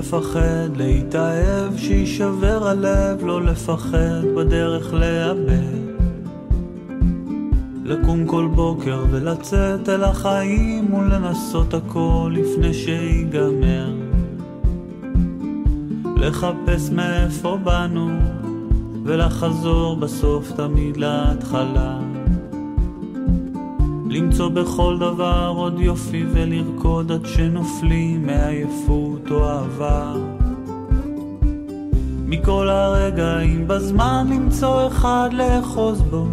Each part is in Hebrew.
לפחד להתאהב, שישבר הלב, לא לפחד בדרך לאבד. לקום כל בוקר ולצאת אל החיים ולנסות הכל לפני שיגמר. לחפש מאיפה באנו ולחזור בסוף תמיד להתחלה. למצוא בכל דבר עוד יופי ולרקוד עד שנופלים מעייפות או אהבה. מכל הרגעים בזמן למצוא אחד לאחוז בו,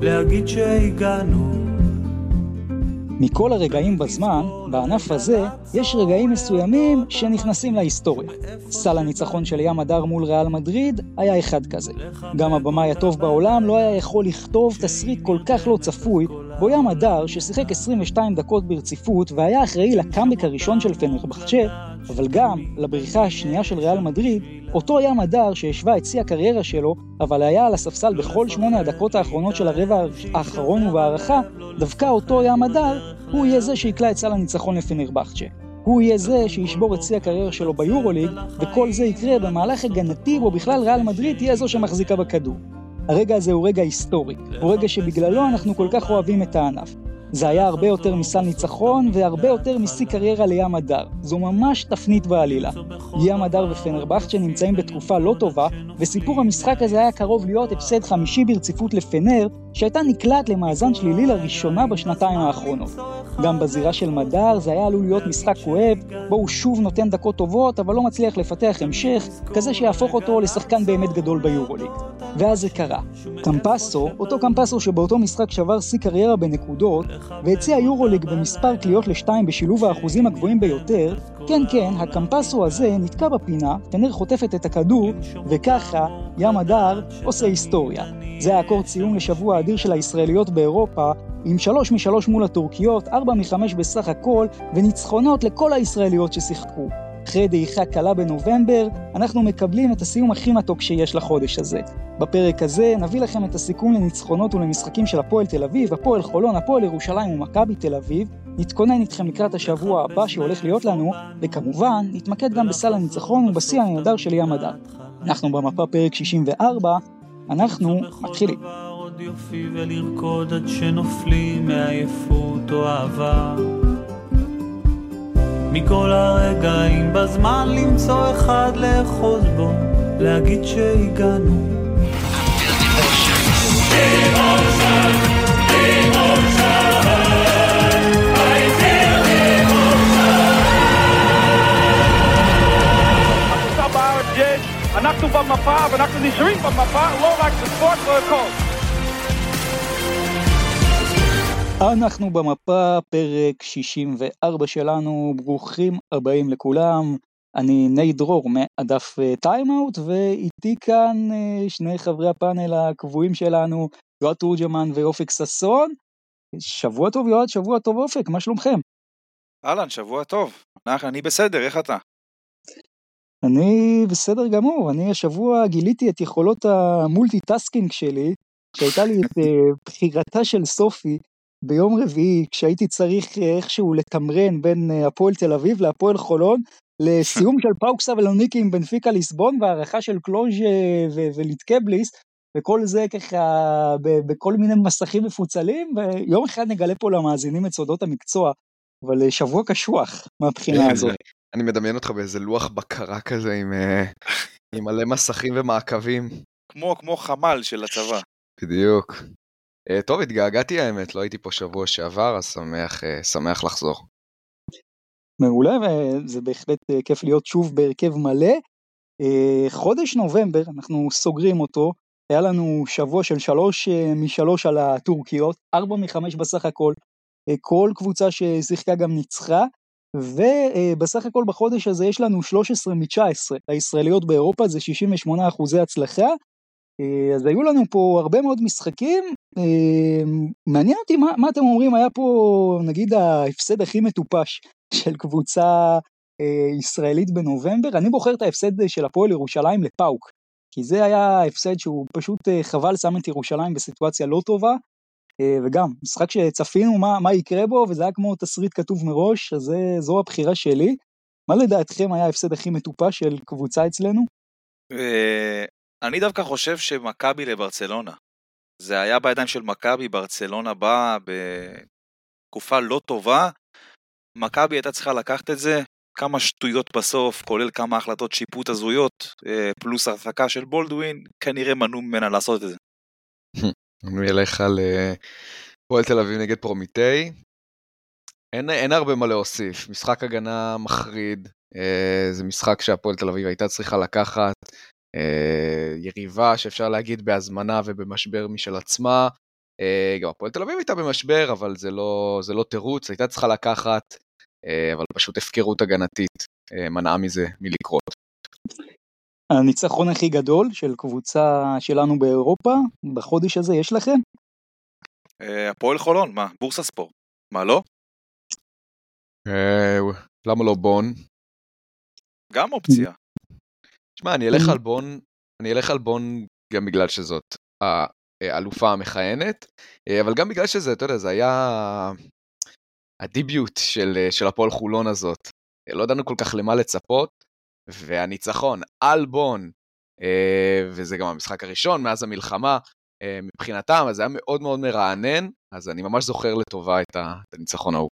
להגיד שהגענו. מכל הרגעים בזמן, בענף הזה, יש רגעים מסוימים שנכנסים להיסטוריה. סל הניצחון של ים הדר מול ריאל מדריד היה אחד כזה. גם הבמאי הטוב בעולם לא היה יכול לכתוב תסריט כל כך לא צפוי, בו ים הדר, ששיחק 22 דקות ברציפות והיה אחראי לקאמבק הראשון של פנרבחצ'ה, אבל גם לבריחה השנייה של ריאל מדריד, אותו ים הדר שהשווה את שיא הקריירה שלו, אבל היה על הספסל בכל שמונה הדקות האחרונות של הרבע האחרון ובהערכה, דווקא אותו ים הדר, הוא יהיה זה שיקלע את סל הניצחון לפנרבחצ'ה. הוא יהיה זה שישבור את שיא הקריירה שלו ביורוליג, וכל זה יקרה במהלך הגנתי בו בכלל ריאל מדריד תהיה זו שמחזיקה בכדור. הרגע הזה הוא רגע היסטורי, הוא רגע שבגללו אנחנו כל כך אוהבים את הענף. זה היה הרבה יותר מסל ניצחון והרבה יותר משיא קריירה לים הדר. זו ממש תפנית בעלילה. ים הדר ופנרבכצ'ה נמצאים בתקופה לא טובה, וסיפור המשחק הזה היה קרוב להיות הפסד חמישי ברציפות לפנר, שהייתה נקלעת למאזן שלילי לראשונה בשנתיים האחרונות. גם בזירה של מדר זה היה עלול להיות משחק כואב, בו הוא שוב נותן דקות טובות, אבל לא מצליח לפתח המשך, כזה שיהפוך אותו לשחקן באמת גדול ביורוליג. ואז זה קרה. קמפסו, אותו קמפסו שבאותו משחק שבר שיא קריירה בנקודות, והציע יורוליג במספר קליעות לשתיים בשילוב האחוזים הגבוהים ביותר, כן כן, הקמפסו הזה נתקע בפינה, פנר חוטפת את הכדור, וככה ים הדר עושה היסטוריה. זה היה אקורד סיום לשבוע האדיר של הישראליות באירופה, עם שלוש משלוש מול הטורקיות, ארבע מחמש בסך הכל, וניצחונות לכל הישראליות ששיחקו. אחרי דעיכה קלה בנובמבר, אנחנו מקבלים את הסיום הכי מתוק שיש לחודש הזה. בפרק הזה נביא לכם את הסיכום לניצחונות ולמשחקים של הפועל תל אביב, הפועל חולון, הפועל ירושלים ומכבי תל אביב, נתכונן איתכם לקראת השבוע הבא שהולך להיות לנו, וכמובן, נתמקד גם בסל הניצחון ובשיא הנהדר של ים הדר. אנחנו במפה פרק 64, אנחנו מתחילים. יופי ולרקוד עד שנופלים מעייפות או אהבה. מכל הרגעים בזמן למצוא אחד לאחוז בו, להגיד שהגענו. אנחנו במפה ואנחנו נשארים במפה, לא רק בספורט, לא אנחנו במפה, פרק 64 שלנו, ברוכים הבאים לכולם. אני ניי דרור מהדף Timeout, ואיתי כאן אה, שני חברי הפאנל הקבועים שלנו, יועד תורג'מן ואופק ששון. שבוע טוב יועד, שבוע טוב אופק, מה שלומכם? אהלן, שבוע טוב. אני בסדר, איך אתה? אני בסדר גמור, אני השבוע גיליתי את יכולות ה multitasking שלי, שהייתה לי את אה, בחירתה של סופי ביום רביעי, כשהייתי צריך אה, איכשהו לתמרן בין אה, הפועל תל אביב להפועל חולון, לסיום של פאוקסה ולוניקי עם בנפיקה ליסבון והערכה של קלוז' וליטקבליס, וכל זה ככה בכל מיני מסכים מפוצלים, ויום אחד נגלה פה למאזינים את סודות המקצוע, אבל שבוע קשוח מהבחינה הזאת. אני מדמיין אותך באיזה לוח בקרה כזה עם, עם מלא מסכים ומעקבים. כמו, כמו חמ"ל של הצבא. בדיוק. Uh, טוב, התגעגעתי האמת, לא הייתי פה שבוע שעבר, אז שמח, uh, שמח לחזור. מעולה, וזה בהחלט uh, כיף להיות שוב בהרכב מלא. חודש נובמבר, אנחנו סוגרים אותו, היה לנו שבוע של שלוש משלוש על הטורקיות, ארבע מחמש בסך הכל, כל קבוצה ששיחקה גם ניצחה, ובסך הכל בחודש הזה יש לנו 13 מ-19, הישראליות באירופה זה 68 אחוזי הצלחה, אז היו לנו פה הרבה מאוד משחקים, מעניין אותי מה, מה אתם אומרים, היה פה נגיד ההפסד הכי מטופש של קבוצה ישראלית בנובמבר, אני בוחר את ההפסד של הפועל ירושלים לפאוק, כי זה היה הפסד שהוא פשוט חבל שם את ירושלים בסיטואציה לא טובה, וגם משחק שצפינו מה, מה יקרה בו וזה היה כמו תסריט כתוב מראש, אז זה, זו הבחירה שלי. מה לדעתכם היה ההפסד הכי מטופש של קבוצה אצלנו? אני דווקא חושב שמכבי לברצלונה. זה היה בידיים של מכבי, ברצלונה באה בתקופה לא טובה. מכבי הייתה צריכה לקחת את זה, כמה שטויות בסוף, כולל כמה החלטות שיפוט הזויות, אה, פלוס הרחקה של בולדווין, כנראה מנעו ממנה לעשות את זה. אני אלך על אה, פועל תל אביב נגד פרומיטי. אין, אין הרבה מה להוסיף, משחק הגנה מחריד, אה, זה משחק שהפועל תל אביב הייתה צריכה לקחת, יריבה שאפשר להגיד בהזמנה ובמשבר משל עצמה. אה, גם הפועל תל אביב הייתה במשבר, אבל זה לא, זה לא תירוץ, הייתה צריכה לקחת, אה, אבל פשוט הפקרות הגנתית אה, מנעה מזה מלקרות. הניצחון הכי גדול של קבוצה שלנו באירופה בחודש הזה יש לכם? אה, הפועל חולון, מה? בורסה ספורט. מה לא? אה, למה לא בון? גם אופציה. שמע, אני אלך על בון, אני אלך על בון גם בגלל שזאת האלופה המכהנת, אה, אבל גם בגלל שזה, אתה יודע, זה היה הדיביוט של, של הפועל חולון הזאת. לא ידענו כל כך למה לצפות, והניצחון על בון, אה, וזה גם המשחק הראשון מאז המלחמה, אה, מבחינתם, אז זה היה מאוד מאוד מרענן, אז אני ממש זוכר לטובה את הניצחון ההוא.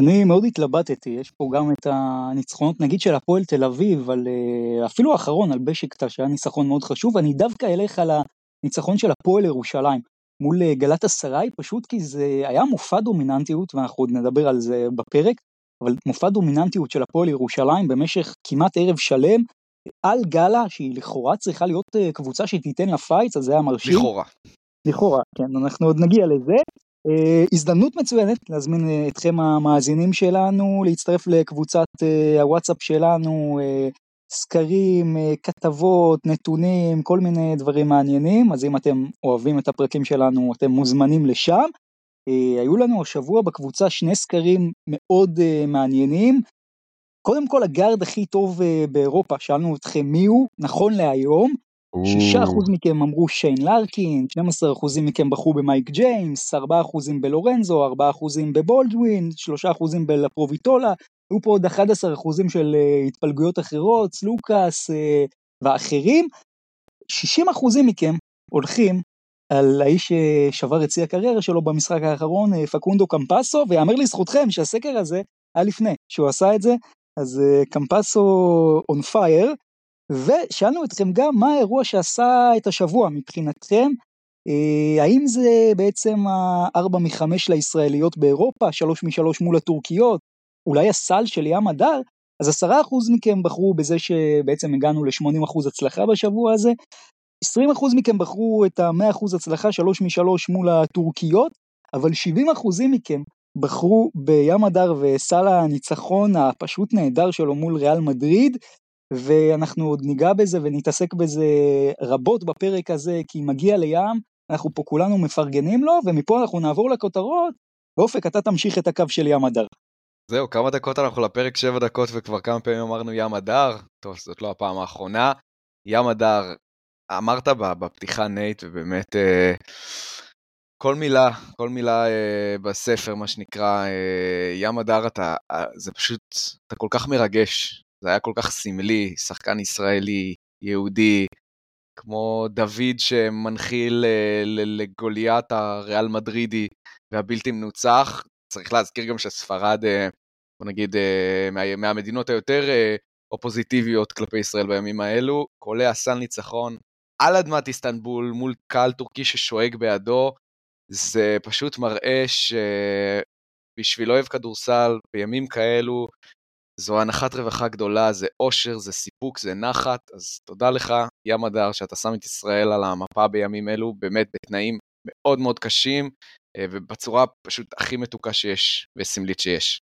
אני מאוד התלבטתי, יש פה גם את הניצחונות נגיד של הפועל תל אביב, על, אה, אפילו האחרון על בשקטה שהיה ניצחון מאוד חשוב, אני דווקא אלך על הניצחון של הפועל ירושלים מול אה, גלת אסריי, פשוט כי זה היה מופע דומיננטיות, ואנחנו עוד נדבר על זה בפרק, אבל מופע דומיננטיות של הפועל ירושלים במשך כמעט ערב שלם, על גאלה שהיא לכאורה צריכה להיות אה, קבוצה שתיתן לה פייץ, אז זה היה מרשים. לכאורה. לכאורה, כן, אנחנו עוד נגיע לזה. Uh, הזדמנות מצוינת להזמין uh, אתכם המאזינים שלנו להצטרף לקבוצת uh, הוואטסאפ שלנו, סקרים, כתבות, נתונים, כל מיני דברים מעניינים, אז אם אתם אוהבים את הפרקים שלנו אתם מוזמנים לשם. היו לנו השבוע בקבוצה שני סקרים מאוד מעניינים. קודם כל הגארד הכי טוב באירופה, שאלנו אתכם מי הוא, נכון להיום, 6% מכם אמרו שיין לארקין, 12% מכם בחרו במייק ג'יימס, 4% בלורנזו, 4% בבולדווין, 3% בלפרוביטולה, היו פה עוד 11% של uh, התפלגויות אחרות, סלוקאס uh, ואחרים. 60% מכם הולכים על האיש ששבר את שיא הקריירה שלו במשחק האחרון, פקונדו קמפסו, ויאמר לזכותכם שהסקר הזה היה לפני שהוא עשה את זה, אז קמפסו און פייר, ושאלנו אתכם גם מה האירוע שעשה את השבוע מבחינתכם, אה, האם זה בעצם ה-4 מ-5 לישראליות באירופה, 3 מ-3 מול הטורקיות, אולי הסל של ים הדר? אז 10% מכם בחרו בזה שבעצם הגענו ל-80% הצלחה בשבוע הזה, 20% מכם בחרו את ה-100% הצלחה 3 מ-3 מול הטורקיות, אבל 70% מכם בחרו בים הדר וסל הניצחון הפשוט נהדר שלו מול ריאל מדריד, ואנחנו עוד ניגע בזה ונתעסק בזה רבות בפרק הזה, כי מגיע לים, אנחנו פה כולנו מפרגנים לו, ומפה אנחנו נעבור לכותרות. ואופק, אתה תמשיך את הקו של ים הדר. זהו, כמה דקות אנחנו לפרק שבע דקות וכבר כמה פעמים אמרנו ים הדר. טוב, זאת לא הפעם האחרונה. ים הדר, אמרת בפתיחה נייט, ובאמת אה, כל מילה, כל מילה אה, בספר, מה שנקרא, אה, ים הדר, אתה, אה, זה פשוט, אתה כל כך מרגש. זה היה כל כך סמלי, שחקן ישראלי, יהודי, כמו דוד שמנחיל אה, לגוליית הריאל מדרידי והבלתי מנוצח. צריך להזכיר גם שספרד, אה, בוא נגיד, אה, מה, מהמדינות היותר אופוזיטיביות כלפי ישראל בימים האלו, קולע סל ניצחון על אדמת איסטנבול מול קהל טורקי ששואג בעדו, זה פשוט מראה שבשביל אוהב כדורסל, בימים כאלו, זו הנחת רווחה גדולה, זה אושר, זה סיפוק, זה נחת, אז תודה לך, ים הדר, שאתה שם את ישראל על המפה בימים אלו, באמת בתנאים מאוד מאוד קשים, אה, ובצורה פשוט הכי מתוקה שיש, וסמלית שיש.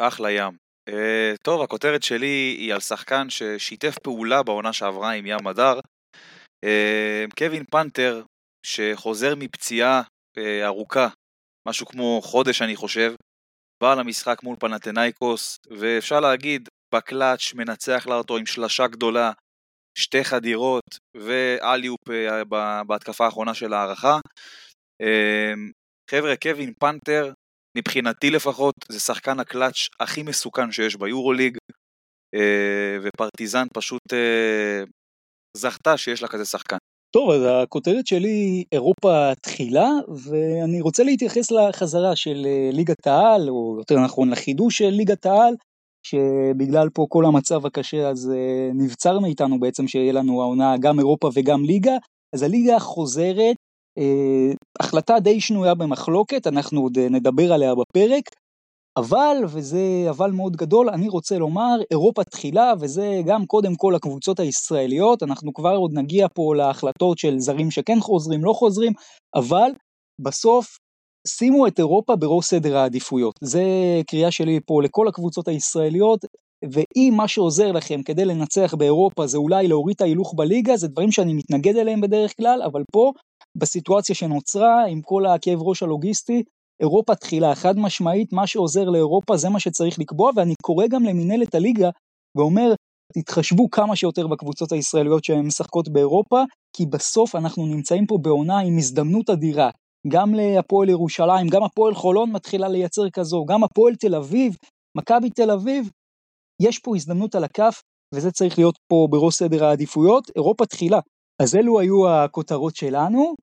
אחלה ים. Uh, טוב, הכותרת שלי היא על שחקן ששיתף פעולה בעונה שעברה עם ים הדר. Uh, קווין פנתר, שחוזר מפציעה uh, ארוכה, משהו כמו חודש אני חושב, בא למשחק מול פנתנאיקוס, ואפשר להגיד, בקלאץ' מנצח לה אותו עם שלשה גדולה, שתי חדירות ואליופ אה, בהתקפה האחרונה של ההערכה. אמ, חבר'ה, קווין פנתר, מבחינתי לפחות, זה שחקן הקלאץ' הכי מסוכן שיש ביורוליג. ופרטיזן פשוט זכתה שיש לה כזה שחקן. טוב, אז הכותרת שלי היא אירופה תחילה, ואני רוצה להתייחס לחזרה של ליגת העל, או יותר נכון לחידוש של ליגת העל, שבגלל פה כל המצב הקשה אז נבצר מאיתנו בעצם שיהיה לנו העונה גם אירופה וגם ליגה, אז הליגה חוזרת, אה, החלטה די שנויה במחלוקת, אנחנו עוד נדבר עליה בפרק, אבל, וזה אבל מאוד גדול, אני רוצה לומר, אירופה תחילה, וזה גם קודם כל הקבוצות הישראליות, אנחנו כבר עוד נגיע פה להחלטות של זרים שכן חוזרים, לא חוזרים, אבל בסוף שימו את אירופה בראש סדר העדיפויות. זה קריאה שלי פה לכל הקבוצות הישראליות, ואם מה שעוזר לכם כדי לנצח באירופה זה אולי להוריד את ההילוך בליגה, זה דברים שאני מתנגד אליהם בדרך כלל, אבל פה, בסיטואציה שנוצרה, עם כל הכאב ראש הלוגיסטי, אירופה תחילה, חד משמעית, מה שעוזר לאירופה זה מה שצריך לקבוע, ואני קורא גם למינהלת הליגה ואומר, תתחשבו כמה שיותר בקבוצות הישראליות שהן משחקות באירופה, כי בסוף אנחנו נמצאים פה בעונה עם הזדמנות אדירה. גם להפועל ירושלים, גם הפועל חולון מתחילה לייצר כזו, גם הפועל תל אביב, מכבי תל אביב, יש פה הזדמנות על הכף, וזה צריך להיות פה בראש סדר העדיפויות, אירופה תחילה. אז אלו היו הכותרות שלנו.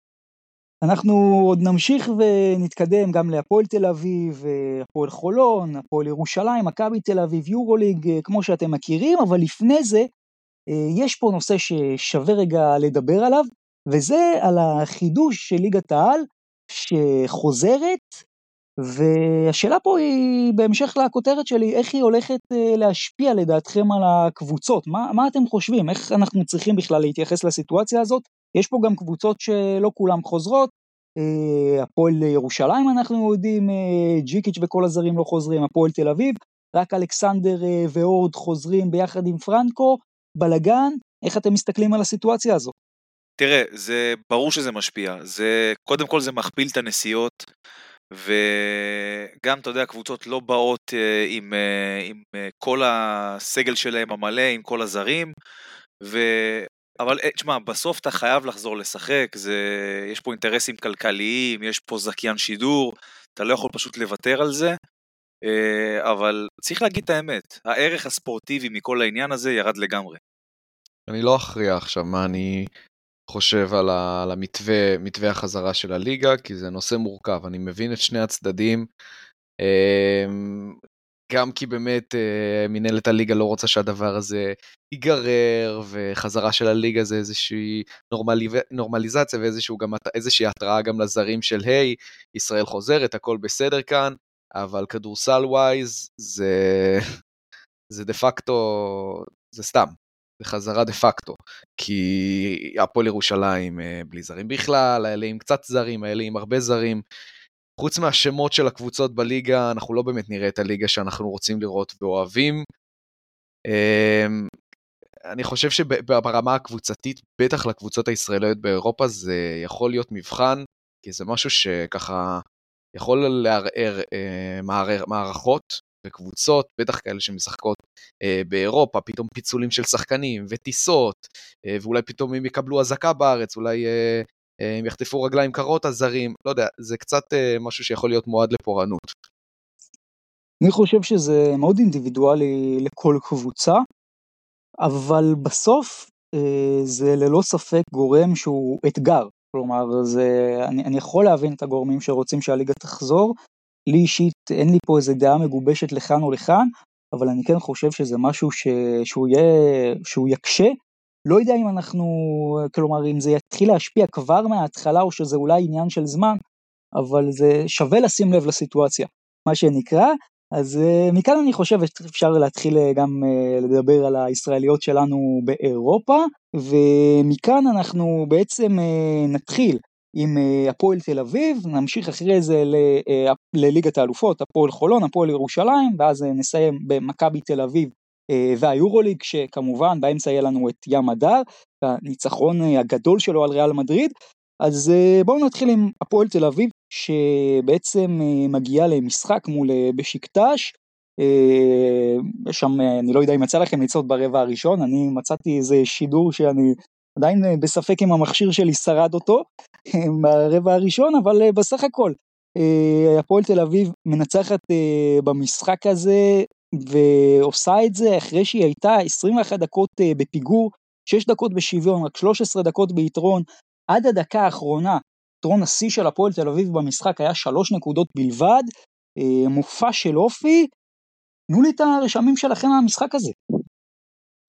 אנחנו עוד נמשיך ונתקדם גם להפועל תל אביב, הפועל חולון, הפועל ירושלים, מכבי תל אביב, יורוליג, כמו שאתם מכירים, אבל לפני זה, יש פה נושא ששווה רגע לדבר עליו, וזה על החידוש של ליגת העל, שחוזרת, והשאלה פה היא, בהמשך לכותרת שלי, איך היא הולכת אה, להשפיע לדעתכם על הקבוצות? מה, מה אתם חושבים? איך אנחנו צריכים בכלל להתייחס לסיטואציה הזאת? יש פה גם קבוצות שלא כולם חוזרות, אה, הפועל ירושלים אנחנו יודעים, אה, ג'יקיץ' וכל הזרים לא חוזרים, הפועל תל אביב, רק אלכסנדר ואורד חוזרים ביחד עם פרנקו, בלאגן, איך אתם מסתכלים על הסיטואציה הזאת? תראה, זה ברור שזה משפיע. זה, קודם כל זה מכפיל את הנסיעות, וגם, אתה יודע, קבוצות לא באות uh, עם, uh, עם uh, כל הסגל שלהם המלא, עם כל הזרים, ו... אבל תשמע, בסוף אתה חייב לחזור לשחק, זה... יש פה אינטרסים כלכליים, יש פה זכיין שידור, אתה לא יכול פשוט לוותר על זה, אבל צריך להגיד את האמת, הערך הספורטיבי מכל העניין הזה ירד לגמרי. אני לא אכריע עכשיו מה אני חושב על, ה, על המתווה, מתווה החזרה של הליגה, כי זה נושא מורכב, אני מבין את שני הצדדים. גם כי באמת אה, מנהלת הליגה לא רוצה שהדבר הזה ייגרר, וחזרה של הליגה זה איזושהי נורמלי... נורמליזציה ואיזושהי התראה גם לזרים של היי, hey, ישראל חוזרת, הכל בסדר כאן, אבל כדורסל ווייז זה, זה דה פקטו, זה סתם, בחזרה דה פקטו, כי הפועל ירושלים אה, בלי זרים בכלל, האלה עם קצת זרים, האלה עם הרבה זרים. חוץ מהשמות של הקבוצות בליגה, אנחנו לא באמת נראה את הליגה שאנחנו רוצים לראות ואוהבים. אמ, אני חושב שברמה הקבוצתית, בטח לקבוצות הישראליות באירופה, זה יכול להיות מבחן, כי זה משהו שככה יכול לערער אה, מערכות וקבוצות, בטח כאלה שמשחקות אה, באירופה, פתאום פיצולים של שחקנים וטיסות, אה, ואולי פתאום הם יקבלו אזעקה בארץ, אולי הם יחטפו רגליים קרות הזרים, לא יודע, זה קצת אה, משהו שיכול להיות מועד לפורענות. אני חושב שזה מאוד אינדיבידואלי לכל קבוצה, אבל בסוף אה, זה ללא ספק גורם שהוא אתגר. כלומר, זה, אני, אני יכול להבין את הגורמים שרוצים שהליגה תחזור, לי אישית אין לי פה איזה דעה מגובשת לכאן או לכאן, אבל אני כן חושב שזה משהו ש... שהוא, יהיה... שהוא יקשה. לא יודע אם אנחנו, כלומר אם זה יתחיל להשפיע כבר מההתחלה או שזה אולי עניין של זמן, אבל זה שווה לשים לב לסיטואציה, מה שנקרא. אז uh, מכאן אני חושב שאפשר להתחיל uh, גם uh, לדבר על הישראליות שלנו באירופה, ומכאן אנחנו בעצם נתחיל עם אה, הפועל תל אביב, נמשיך אחרי זה אה, לליגת האלופות, הפועל חולון, הפועל ירושלים, ואז אה, נסיים במכבי תל אביב והיורוליג, שכמובן באמצע יהיה לנו את ים הדר, הניצחון הגדול שלו על ריאל מדריד. אז בואו נתחיל עם הפועל תל אביב, שבעצם מגיעה למשחק מול בשיקטש. שם, אני לא יודע אם יצא לכם לצעוד ברבע הראשון, אני מצאתי איזה שידור שאני עדיין אה, בספק אם המכשיר שלי שרד אותו ברבע הראשון, אבל אה, בסך הכל, אה, הפועל תל אביב מנצחת במשחק הזה ועושה את זה אחרי שהיא הייתה 21 דקות אה, בפיגור, 6 דקות בשוויון, רק 13 דקות ביתרון, עד הדקה האחרונה, יתרון השיא של הפועל תל אביב במשחק היה 3 נקודות בלבד, אה, מופע של אופי, תנו לי את הרשמים שלכם מהמשחק הזה.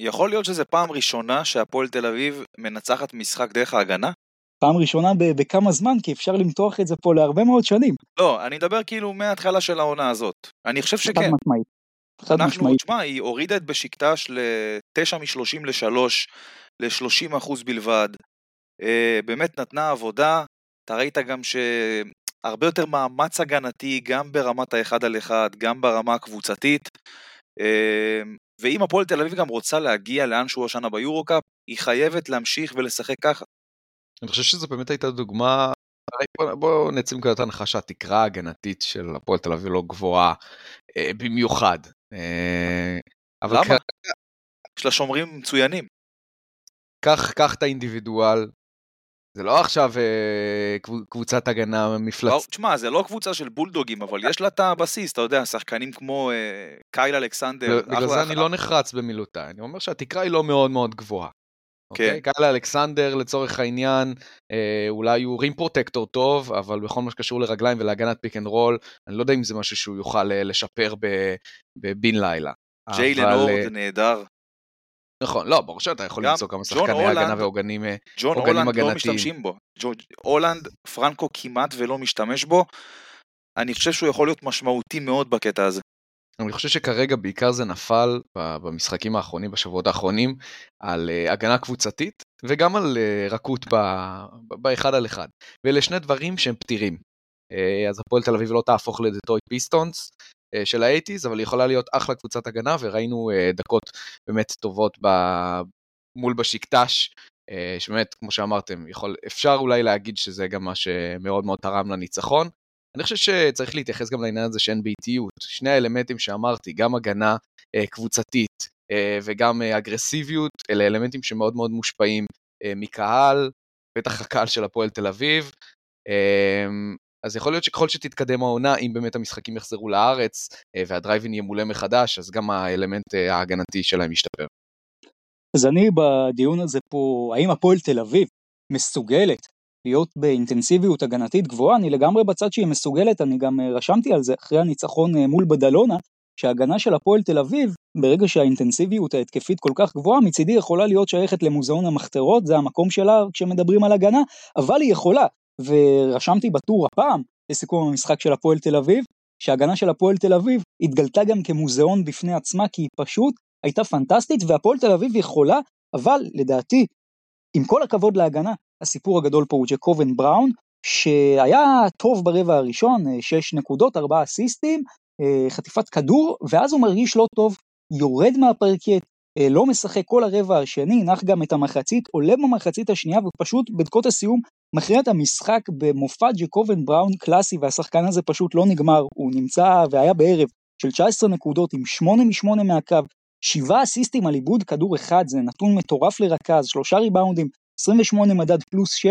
יכול להיות שזו פעם ראשונה שהפועל תל אביב מנצחת משחק דרך ההגנה? פעם ראשונה בכמה זמן, כי אפשר למתוח את זה פה להרבה מאוד שנים. לא, אני מדבר כאילו מההתחלה של העונה הזאת. אני חושב שכן. חד משמעית. תשמע, היא הורידה את בשקטש ל-9 מ-30 ל-3, ל-30 אחוז בלבד. אה, באמת נתנה עבודה. אתה ראית גם שהרבה יותר מאמץ הגנתי, גם ברמת האחד על אחד, גם ברמה הקבוצתית. אה, ואם הפועל תל אביב גם רוצה להגיע לאן שהוא השנה ביורו-קאפ, היא חייבת להמשיך ולשחק ככה. אני חושב שזו באמת הייתה דוגמה, בואו בוא נצא מנקודת הנחה שהתקרה ההגנתית של הפועל תל אביב לא גבוהה אה, במיוחד. אה, אבל למה? יש לה שומרים מצוינים. קח, את האינדיבידואל, זה לא עכשיו אה, קבוצת הגנה מפלצ... לא, תשמע, זה לא קבוצה של בולדוגים, אבל יש לה את הבסיס, אתה יודע, שחקנים כמו אה, קייל אלכסנדר. בגלל זה אני לא נחרץ במילותיי, אני אומר שהתקרה היא לא מאוד מאוד גבוהה. כן. אוקיי? קייל אלכסנדר לצורך העניין, אה, אולי הוא rim protector טוב, אבל בכל מה שקשור לרגליים ולהגנת pick and roll, אני לא יודע אם זה משהו שהוא יוכל אה, לשפר בן לילה. ג'יילן אורד אה, נהדר. נכון, לא, ברור שאתה יכול למצוא כמה שחקני הגנה ועוגנים הגנתיים. ג'ון הולנד לא משתמשים בו. הולנד, פרנקו כמעט ולא משתמש בו. אני חושב שהוא יכול להיות משמעותי מאוד בקטע הזה. אני חושב שכרגע בעיקר זה נפל במשחקים האחרונים, בשבועות האחרונים, על אה, הגנה קבוצתית וגם על אה, רכות באחד על אחד. ואלה שני דברים שהם פתירים. אה, אז הפועל תל אביב לא תהפוך לדטרויט פיסטונס של האייטיז, אבל היא יכולה להיות אחלה קבוצת הגנה, וראינו דקות באמת טובות ב... מול בשקטש, שבאמת, כמו שאמרתם, יכול, אפשר אולי להגיד שזה גם מה שמאוד מאוד תרם לניצחון. אני חושב שצריך להתייחס גם לעניין הזה שאין ביתיות. שני האלמנטים שאמרתי, גם הגנה אה, קבוצתית אה, וגם אה, אגרסיביות, אלה אלמנטים שמאוד מאוד מושפעים מקהל, בטח הקהל של הפועל תל אביב. אז יכול להיות שככל שתתקדם העונה, אם באמת המשחקים יחזרו לארץ והדרייבין ימולא מחדש, אז גם האלמנט ההגנתי שלהם ישתפר. אז אני בדיון הזה פה, האם הפועל תל אביב מסוגלת להיות באינטנסיביות הגנתית גבוהה, אני לגמרי בצד שהיא מסוגלת, אני גם אה, רשמתי על זה אחרי הניצחון אה, מול בדלונה, שההגנה של הפועל תל אביב, ברגע שהאינטנסיביות ההתקפית כל כך גבוהה, מצידי יכולה להיות שייכת למוזיאון המחתרות, זה המקום שלה כשמדברים על הגנה, אבל היא יכולה, ורשמתי בטור הפעם, לסיכום המשחק של הפועל תל אביב, שההגנה של הפועל תל אביב התגלתה גם כמוזיאון בפני עצמה, כי היא פשוט הייתה פנטסטית, והפועל תל אביב יכולה, אבל לדעתי, עם כל הכבוד להגנה, הסיפור הגדול פה הוא ג'קובן בראון, שהיה טוב ברבע הראשון, 6 אה, נקודות, 4 אסיסטים, אה, חטיפת כדור, ואז הוא מרגיש לא טוב, יורד מהפרקט, אה, לא משחק כל הרבע השני, נח גם את המחצית, עולה במחצית השנייה, ופשוט בדקות הסיום מכריע את המשחק במופע ג'קובן בראון קלאסי, והשחקן הזה פשוט לא נגמר, הוא נמצא והיה בערב של 19 נקודות עם 8 מ-8 מהקו, 7 אסיסטים על עיבוד כדור אחד, זה נתון מטורף לרכז, 3 ריבאונדים, 28 מדד פלוס 6,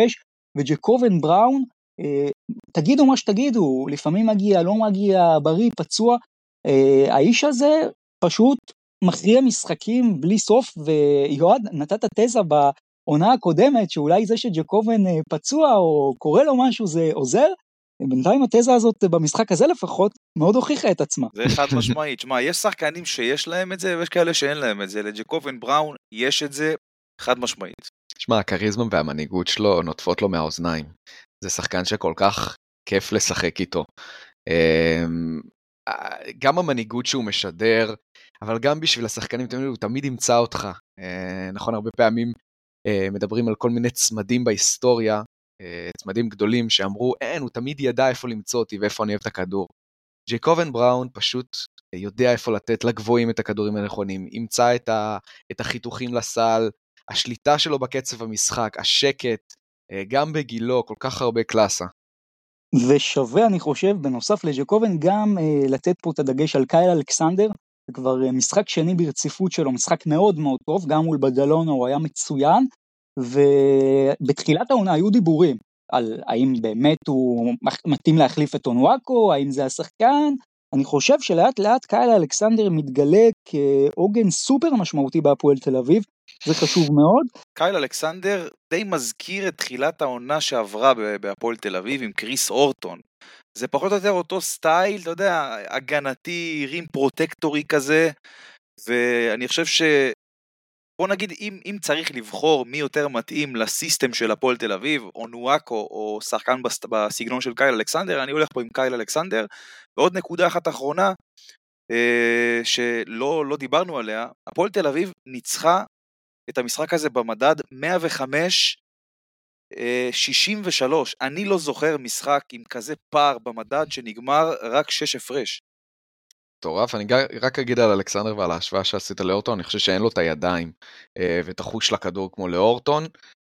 וג'קובן בראון, אה, תגידו מה שתגידו, לפעמים מגיע, לא מגיע, בריא, פצוע, אה, האיש הזה פשוט מכריע משחקים בלי סוף, ויועד, נתת תזה בעונה הקודמת, שאולי זה שג'קובן אה, פצוע או קורה לו משהו זה עוזר, בינתיים התזה הזאת במשחק הזה לפחות מאוד הוכיחה את עצמה. זה חד משמעית, שמע, יש שחקנים שיש להם את זה ויש כאלה שאין להם את זה, לג'קובן בראון יש את זה חד משמעית. שמע, הכריזמה והמנהיגות שלו נוטפות לו מהאוזניים. זה שחקן שכל כך כיף לשחק איתו. אמ, גם המנהיגות שהוא משדר, אבל גם בשביל השחקנים, הוא תמיד ימצא אותך. אה, נכון, הרבה פעמים אה, מדברים על כל מיני צמדים בהיסטוריה, אה, צמדים גדולים שאמרו, אין, הוא תמיד ידע איפה למצוא אותי ואיפה אני אוהב את הכדור. ג'ייקובן בראון פשוט יודע איפה לתת לגבוהים את הכדורים הנכונים, ימצא את, ה, את החיתוכים לסל, השליטה שלו בקצב המשחק, השקט, אה, גם בגילו, כל כך הרבה קלאסה. ושווה, אני חושב, בנוסף לג'קובן, גם אה, לתת פה את הדגש על קייל אלכסנדר, זה כבר אה, משחק שני ברציפות שלו, משחק מאוד מאוד טוב, גם מול בדלונה הוא היה מצוין, ובתחילת העונה היו דיבורים על האם באמת הוא מתאים להחליף את אונוואקו, האם זה השחקן, אני חושב שלאט לאט קייל אלכסנדר מתגלה כעוגן סופר משמעותי בהפועל תל אביב, זה חשוב מאוד. קייל אלכסנדר די מזכיר את תחילת העונה שעברה בהפועל תל אביב עם קריס אורטון. זה פחות או יותר אותו סטייל, אתה יודע, הגנתי, rim protector י כזה, ואני חושב ש... בוא נגיד, אם, אם צריך לבחור מי יותר מתאים לסיסטם של הפועל תל אביב, או נואקו, או שחקן בס, בסגנון של קייל אלכסנדר, אני הולך פה עם קייל אלכסנדר. ועוד נקודה אחת אחרונה, אה, שלא לא דיברנו עליה, הפועל תל אביב ניצחה את המשחק הזה במדד 105 63. אה, אני לא זוכר משחק עם כזה פער במדד שנגמר רק 6 הפרש. מטורף, אני רק אגיד על אלכסנדר ועל ההשוואה שעשית לאורטון, אני חושב שאין לו את הידיים אה, ואת החוש לכדור כמו לאורטון.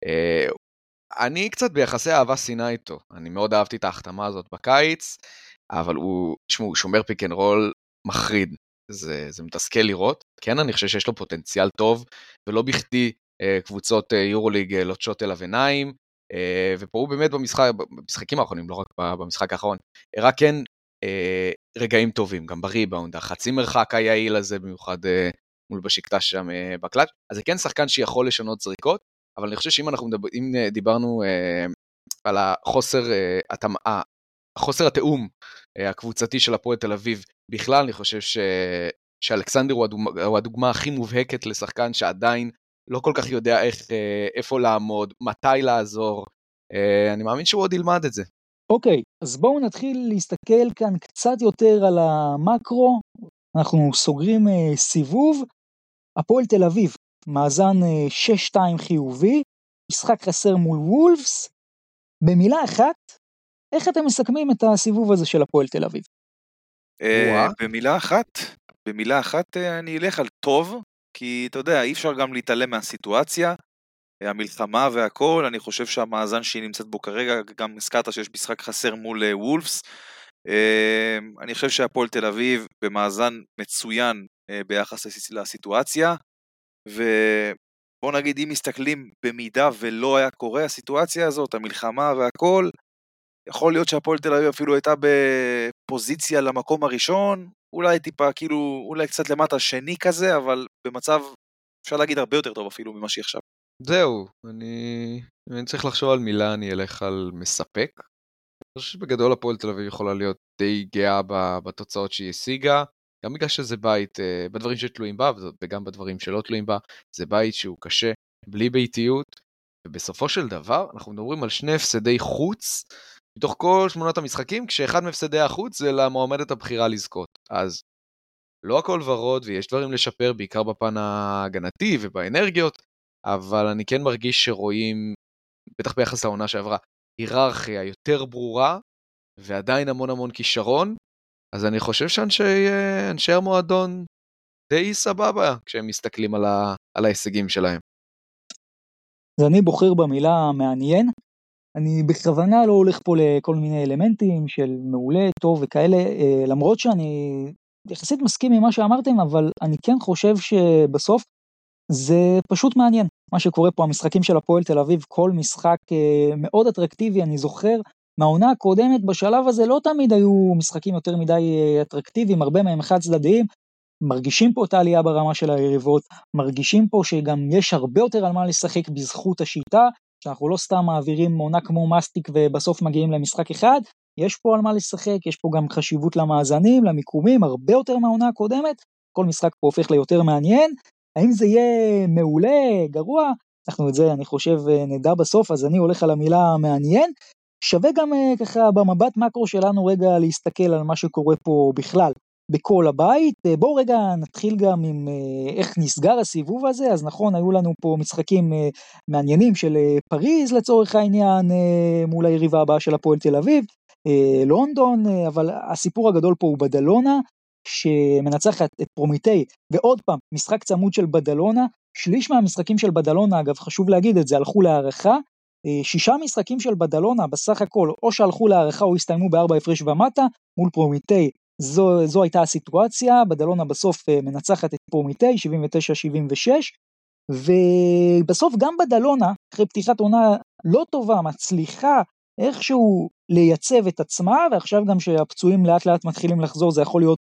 אה, אני קצת ביחסי אהבה שנאה איתו, אני מאוד אהבתי את ההחתמה הזאת בקיץ, אבל הוא, תשמעו, הוא שומר pick and roll מחריד, זה, זה מתסכל לראות. כן, אני חושב שיש לו פוטנציאל טוב, ולא בכדי אה, קבוצות יורוליג לוטשות אליו עיניים, ופה הוא באמת במשחק, במשחקים האחרונים, לא רק במשחק האחרון, הראה כן אה, רגעים טובים, גם בריבאונד, החצי מרחק היעיל הזה, במיוחד אה, מול בשקטה שם אה, בקלאץ', אז זה כן שחקן שיכול לשנות זריקות, אבל אני חושב שאם אנחנו מדבר, אם אה, דיברנו אה, על החוסר אה, התאמה, חוסר התיאום אה, הקבוצתי של הפועל תל אביב בכלל, אני חושב ש... שאלכסנדר הוא הדוגמה, הוא הדוגמה הכי מובהקת לשחקן שעדיין לא כל כך יודע איך, אה, איפה לעמוד, מתי לעזור. אה, אני מאמין שהוא עוד ילמד את זה. אוקיי, אז בואו נתחיל להסתכל כאן קצת יותר על המקרו. אנחנו סוגרים סיבוב. הפועל תל אביב, מאזן uh, אה, 6-2 חיובי, משחק חסר מול וולפס. במילה אחת, איך אתם מסכמים את הסיבוב הזה של הפועל תל אביב? Uh, במילה אחת, במילה אחת uh, אני אלך על טוב, כי אתה יודע, אי אפשר גם להתעלם מהסיטואציה. המלחמה והכל, אני חושב שהמאזן שהיא נמצאת בו כרגע, גם הזכרת שיש משחק חסר מול אה, וולפס. אני חושב שהפועל תל אביב במאזן מצוין אה, ביחס לסיטואציה, ובוא נגיד אם מסתכלים במידה ולא היה קורה הסיטואציה הזאת, המלחמה והכל, יכול להיות שהפועל תל אביב אפילו הייתה בפוזיציה למקום הראשון, אולי טיפה כאילו, אולי קצת למטה שני כזה, אבל במצב, אפשר להגיד הרבה יותר טוב אפילו ממה שהיא עכשיו. זהו, אני... אני צריך לחשוב על מילה, אני אלך על מספק. אני חושב שבגדול הפועל תל אביב יכולה להיות די גאה בתוצאות שהיא השיגה, גם בגלל שזה בית, אה, בדברים שתלויים בה וגם בדברים שלא תלויים בה, זה בית שהוא קשה, בלי ביתיות, ובסופו של דבר אנחנו מדברים על שני הפסדי חוץ מתוך כל שמונת המשחקים, כשאחד מהפסדי החוץ זה למועמדת הבחירה לזכות. אז לא הכל ורוד ויש דברים לשפר, בעיקר בפן ההגנתי ובאנרגיות, אבל אני כן מרגיש שרואים, בטח ביחס לעונה שעברה, היררכיה יותר ברורה, ועדיין המון המון כישרון, אז אני חושב שאנשי המועדון די סבבה כשהם מסתכלים על, ה, על ההישגים שלהם. אז אני בוחר במילה מעניין. אני בכוונה לא הולך פה לכל מיני אלמנטים של מעולה, טוב וכאלה, אה, למרות שאני יחסית מסכים עם מה שאמרתם, אבל אני כן חושב שבסוף זה פשוט מעניין. מה שקורה פה, המשחקים של הפועל תל אביב, כל משחק אה, מאוד אטרקטיבי, אני זוכר מהעונה הקודמת, בשלב הזה לא תמיד היו משחקים יותר מדי אה, אטרקטיביים, הרבה מהם חד צדדיים. מרגישים פה את העלייה ברמה של היריבות, מרגישים פה שגם יש הרבה יותר על מה לשחק בזכות השיטה, שאנחנו לא סתם מעבירים עונה כמו מסטיק ובסוף מגיעים למשחק אחד, יש פה על מה לשחק, יש פה גם חשיבות למאזנים, למיקומים, הרבה יותר מהעונה הקודמת, כל משחק פה הופך ליותר מעניין, האם זה יהיה מעולה, גרוע? אנחנו את זה, אני חושב, נדע בסוף, אז אני הולך על המילה מעניין. שווה גם אה, ככה במבט מקרו שלנו רגע להסתכל על מה שקורה פה בכלל בכל הבית. אה, בואו רגע נתחיל גם עם איך נסגר הסיבוב הזה. אז נכון, היו לנו פה משחקים מעניינים של פריז לצורך העניין, מול היריבה הבאה של הפועל תל אביב, לונדון, אבל הסיפור הגדול פה הוא בדלונה, שמנצחת את פרומיטי, ועוד פעם, משחק צמוד של בדלונה, שליש מהמשחקים של בדלונה, אגב, חשוב להגיד את זה, הלכו להארכה, אה, שישה משחקים של בדלונה בסך הכל, או שהלכו להארכה או הסתיימו בארבע הפרש ומטה, מול פרומיטי, זו, זו הייתה הסיטואציה, בדלונה בסוף אה, מנצחת את פרומיטי, 79-76, ובסוף גם בדלונה, אחרי פתיחת עונה לא טובה, מצליחה איכשהו לייצב את עצמה, ועכשיו גם שהפצועים לאט לאט מתחילים לחזור זה יכול להיות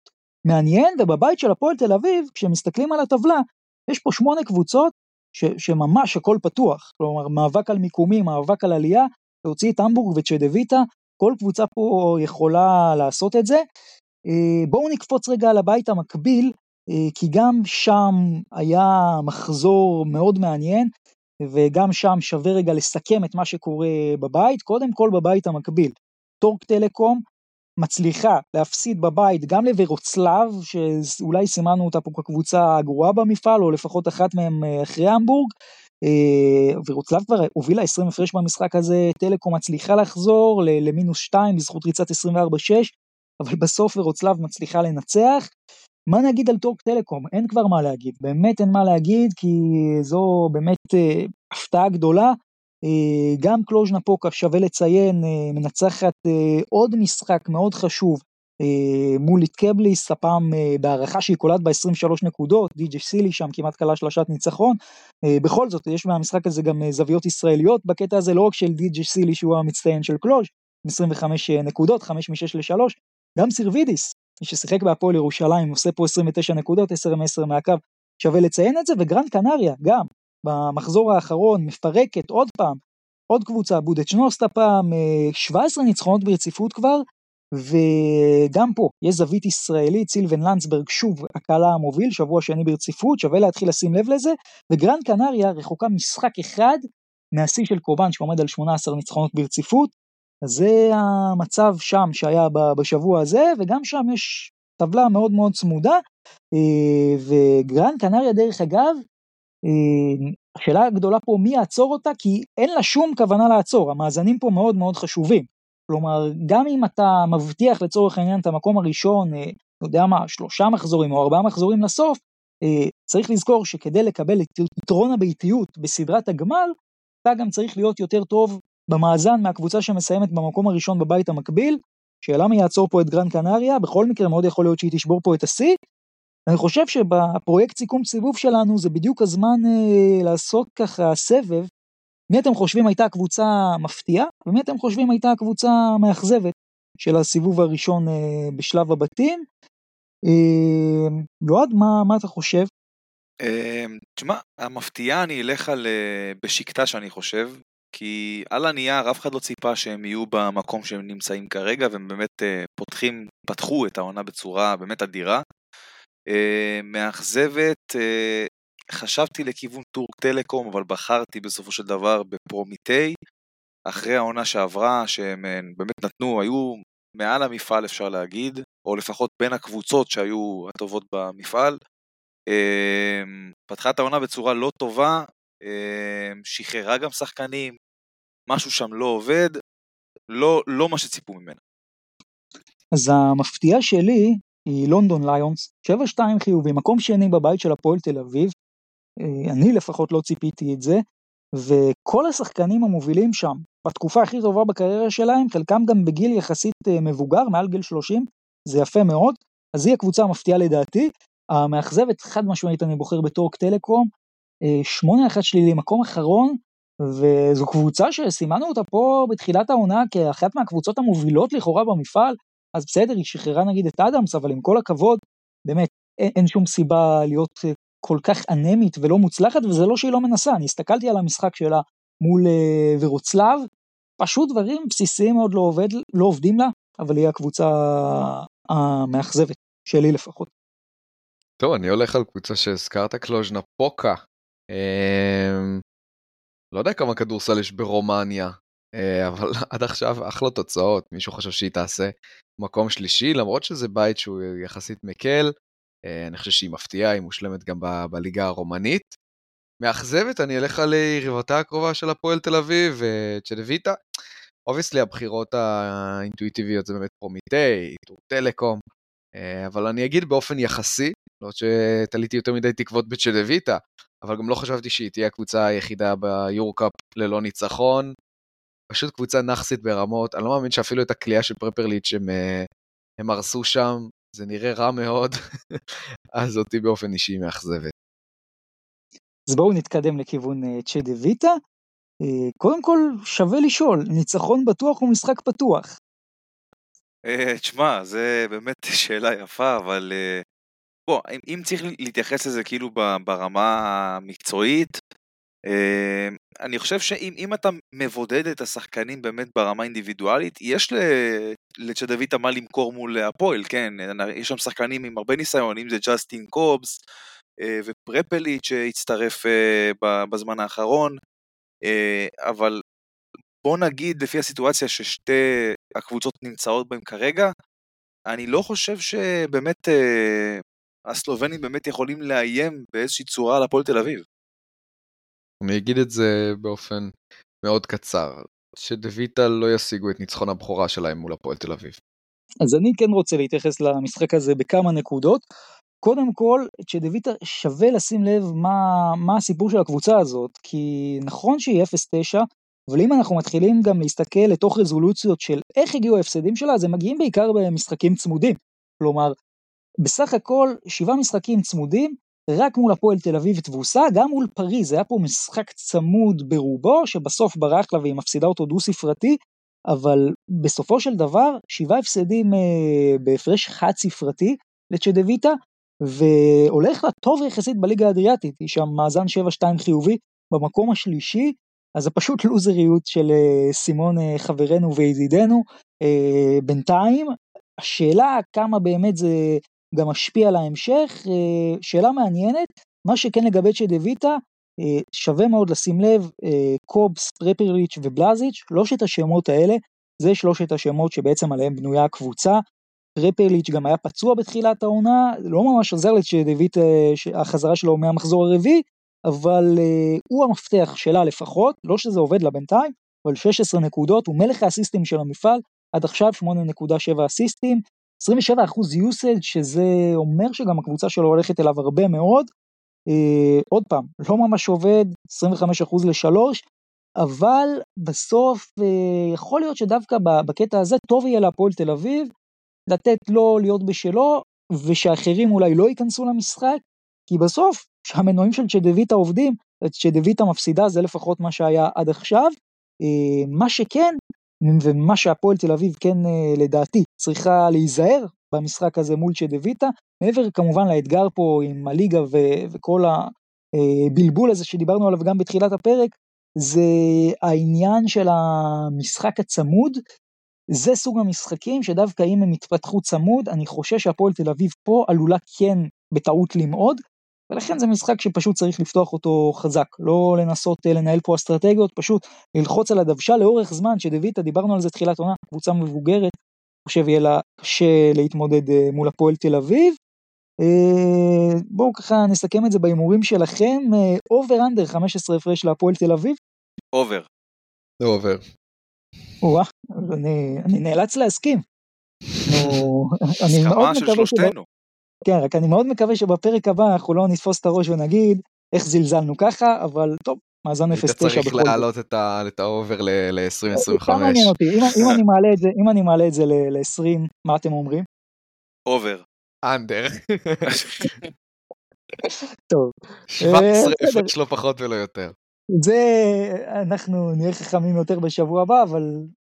מעניין, ובבית של הפועל תל אביב, כשמסתכלים על הטבלה, יש פה שמונה קבוצות ש, שממש הכל פתוח, כלומר מאבק על מיקומים, מאבק על עלייה, להוציא את המבורג וצ'דוויטה, כל קבוצה פה יכולה לעשות את זה. אה, בואו נקפוץ רגע על הבית המקביל, אה, כי גם שם היה מחזור מאוד מעניין, וגם שם שווה רגע לסכם את מה שקורה בבית. קודם כל בבית המקביל, טורק טלקום מצליחה להפסיד בבית גם לוורוצלב, שאולי סימנו אותה פה כקבוצה הגרועה במפעל, או לפחות אחת מהם אה, אחרי המבורג. ורוצלב כבר הובילה 20 הפרש במשחק הזה, טלקום מצליחה לחזור למינוס 2 בזכות ריצת 24-6, אבל בסוף ורוצלב מצליחה לנצח. מה נגיד על טורק טלקום? אין כבר מה להגיד, באמת אין מה להגיד, כי זו באמת אה, הפתעה גדולה. אה, גם קלוז'נה פוקה שווה לציין, אה, מנצחת אה, עוד משחק מאוד חשוב אה, מול איטקבליס, הפעם אה, בהערכה שהיא קולט ב-23 נקודות, די.ג'י סילי שם כמעט קלה שלושת ניצחון. אה, בכל זאת, יש מהמשחק הזה גם אה, זוויות ישראליות בקטע הזה, לא רק של די.ג'י סילי שהוא המצטיין של קלוז', 25 אה, נקודות, 5 מ-6 ל-3, גם סירבידיס, מי ששיחק בהפועל ירושלים, עושה פה 29 נקודות, 10 מ-10 מהקו, שווה לציין את זה, וגרנד קנריה, גם, במחזור האחרון, מפרקת עוד פעם, עוד קבוצה, בודדשנוסט הפעם, 17 ניצחונות ברציפות כבר, וגם פה יש זווית ישראלית, סילבן לנדסברג שוב הקלע המוביל, שבוע שני ברציפות, שווה להתחיל לשים לב לזה, וגרנד קנריה רחוקה משחק אחד מהשיא של קורבן שעומד על 18 ניצחונות ברציפות, זה המצב שם שהיה בשבוע הזה, וגם שם יש טבלה מאוד מאוד צמודה, אה, וגרנד קנריה דרך אגב, אה, השאלה הגדולה פה מי יעצור אותה, כי אין לה שום כוונה לעצור, המאזנים פה מאוד מאוד חשובים. כלומר, גם אם אתה מבטיח לצורך העניין את המקום הראשון, אה, לא יודע מה, שלושה מחזורים או ארבעה מחזורים לסוף, צריך לזכור שכדי לקבל את יתרון הביתיות בסדרת הגמר, אתה גם צריך להיות יותר טוב במאזן מהקבוצה שמסיימת במקום הראשון בבית המקביל. שאלה מי יעצור פה את גרנד קנריה, בכל מקרה מאוד יכול להיות שהיא תשבור פה את השיא. אני חושב שבפרויקט סיכום סיבוב שלנו זה בדיוק הזמן אה, לעשות ככה סבב. מי אתם חושבים הייתה הקבוצה מפתיעה, ומי אתם חושבים הייתה הקבוצה מאכזבת של הסיבוב הראשון אה, בשלב הבתים. אה, יועד, מה, מה אתה חושב? אה, תשמע, המפתיעה אני אלך על אה, בשקטה שאני חושב, כי על הנייר אף אחד לא ציפה שהם יהיו במקום שהם נמצאים כרגע, והם באמת uh, פותחים, פתחו את העונה בצורה באמת אדירה. Uh, מאכזבת, uh, חשבתי לכיוון טורק טלקום, אבל בחרתי בסופו של דבר בפרומיטי, אחרי העונה שעברה, שהם באמת נתנו, היו מעל המפעל אפשר להגיד, או לפחות בין הקבוצות שהיו הטובות במפעל. פתחה את העונה בצורה לא טובה, שחררה גם שחקנים, משהו שם לא עובד, לא, לא מה שציפו ממנה. אז המפתיעה שלי היא לונדון ליונס, 7-2 חיובי, מקום שני בבית של הפועל תל אביב, אה, אני לפחות לא ציפיתי את זה, וכל השחקנים המובילים שם, בתקופה הכי טובה בקריירה שלהם, חלקם גם בגיל יחסית אה, מבוגר, מעל גיל 30, זה יפה מאוד, אז היא הקבוצה המפתיעה לדעתי. המאכזבת חד משמעית אני בוחר בטורק טלקום, 8-1 אה, שלילי, מקום אחרון, וזו קבוצה שסימנו אותה פה בתחילת העונה כאחת מהקבוצות המובילות לכאורה במפעל, אז בסדר, היא שחררה נגיד את אדמס, אבל עם כל הכבוד, באמת, אין, אין שום סיבה להיות אה, כל כך אנמית ולא מוצלחת, וזה לא שהיא לא מנסה, אני הסתכלתי על המשחק שלה מול uh, ורוצלב, פשוט דברים בסיסיים מאוד לא, עובד, לא עובדים לה, אבל היא הקבוצה המאכזבת, שלי לפחות. טוב, אני הולך על קבוצה שהזכרת, קלוז'נה פוקה. לא יודע כמה כדורסל יש ברומניה, אה, אבל עד עכשיו אחלה תוצאות, מישהו חושב שהיא תעשה מקום שלישי, למרות שזה בית שהוא יחסית מקל, אה, אני חושב שהיא מפתיעה, היא מושלמת גם ב- בליגה הרומנית. מאכזבת, אני אלך על יריבתה הקרובה של הפועל תל אביב, אה, צ'דוויטה. אובייסלי הבחירות האינטואיטיביות זה באמת פרומיטי, טלקום, אבל אני אגיד באופן יחסי, לא שתליתי יותר מדי תקוות בצ'דוויטה, אבל גם לא חשבתי שהיא תהיה הקבוצה היחידה ביורקאפ ללא ניצחון. פשוט קבוצה נאחסית ברמות, אני לא מאמין שאפילו את הכלייה של פרפרליץ' הם, אה, הם הרסו שם, זה נראה רע מאוד, אז אותי באופן אישי מאכזבת. אז בואו נתקדם לכיוון אה, צ'דה ויטה. אה, קודם כל, שווה לשאול, ניצחון בטוח הוא משחק פתוח. אה, תשמע, זה באמת שאלה יפה, אבל אה, בוא, אם, צריך להתייחס לזה כאילו ברמה המקצועית, אני חושב שאם אתה מבודד את השחקנים באמת ברמה אינדיבידואלית, יש לצ'דוויטה מה למכור מול הפועל, כן, יש שם שחקנים עם הרבה ניסיון, אם זה ג'סטין קובס ופרפליץ' שהצטרף בזמן האחרון, אבל בוא נגיד לפי הסיטואציה ששתי הקבוצות נמצאות בהם כרגע, אני לא חושב שבאמת אה, הסלובנים באמת יכולים לאיים באיזושהי צורה על הפועל תל אביב. אני אגיד את זה באופן מאוד קצר, שדויטה לא ישיגו את ניצחון הבכורה שלהם מול הפועל תל אביב. אז אני כן רוצה להתייחס למשחק הזה בכמה נקודות. קודם כל, שדויטה שווה לשים לב מה, מה הסיפור של הקבוצה הזאת, כי נכון שהיא 0-9, אבל אם אנחנו מתחילים גם להסתכל לתוך רזולוציות של איך הגיעו ההפסדים שלה, אז הם מגיעים בעיקר במשחקים צמודים. כלומר, בסך הכל שבעה משחקים צמודים, רק מול הפועל תל אביב תבוסה, גם מול פריז, היה פה משחק צמוד ברובו, שבסוף ברח לה והיא מפסידה אותו דו ספרתי, אבל בסופו של דבר, שבעה הפסדים אה, בהפרש חד ספרתי לצ'דוויטה, והולך לה טוב יחסית בליגה האדריאטית, היא שם מאזן 7-2 חיובי, במקום השלישי, אז זה פשוט לוזריות של אה, סימון אה, חברנו וידידנו. אה, בינתיים, השאלה כמה באמת זה גם משפיע על ההמשך, שאלה מעניינת, מה שכן לגבי צ'דוויטה, שווה מאוד לשים לב, קובס, פרפריץ' ובלזיץ', שלושת השמות האלה, זה שלושת השמות שבעצם עליהם בנויה הקבוצה. פרפריץ' גם היה פצוע בתחילת העונה, לא ממש עוזר לצ'דוויטה, החזרה שלו מהמחזור הרביעי, אבל הוא המפתח שלה לפחות, לא שזה עובד לה בינתיים, אבל 16 נקודות, הוא מלך האסיסטים של המפעל, עד עכשיו 8.7 אסיסטים, 27% usage, שזה אומר שגם הקבוצה שלו הולכת אליו הרבה מאוד. Uh, עוד פעם, לא ממש עובד, 25% לשלוש, אבל בסוף uh, יכול להיות שדווקא בקטע הזה טוב יהיה להפועל תל אביב, לתת לו להיות בשלו, ושאחרים אולי לא ייכנסו למשחק, כי בסוף שהמנועים של צ'דוויטה עובדים, צ'דוויטה מפסידה, זה לפחות מה שהיה עד עכשיו. אה, מה שכן, ומה שהפועל תל אביב כן אה, לדעתי צריכה להיזהר במשחק הזה מול צ'דוויטה, מעבר כמובן לאתגר פה עם הליגה ו- וכל הבלבול הזה שדיברנו עליו גם בתחילת הפרק, זה העניין של המשחק הצמוד. זה סוג המשחקים שדווקא אם הם יתפתחו צמוד, אני חושש שהפועל תל אביב פה עלולה כן בטעות למעוד, ולכן זה משחק שפשוט צריך לפתוח אותו חזק, לא לנסות אה, לנהל פה אסטרטגיות, פשוט ללחוץ על הדוושה לאורך זמן, שדויטה, דיברנו על זה תחילת עונה, קבוצה מבוגרת, חושב יהיה לה קשה להתמודד אה, מול הפועל תל אביב. אה, בואו ככה נסכם את זה בהימורים שלכם, over under 15 הפרש להפועל תל אביב. over. זה over. וואו, אני, אני נאלץ להסכים. הסכמה של שלושתנו. כן, רק אני מאוד מקווה שבפרק הבא אנחנו לא נתפוס את הראש ונגיד איך זלזלנו ככה, אבל טוב, מאזן 0-9 בכל זאת. אתה צריך להעלות את ה over ל-20, 25. כמה מעניין אותי, אם אני מעלה את זה ל-20, מה אתם אומרים? over. under. טוב. 17 הפרש לא פחות ולא יותר. זה, אנחנו נהיה חכמים יותר בשבוע הבא, אבל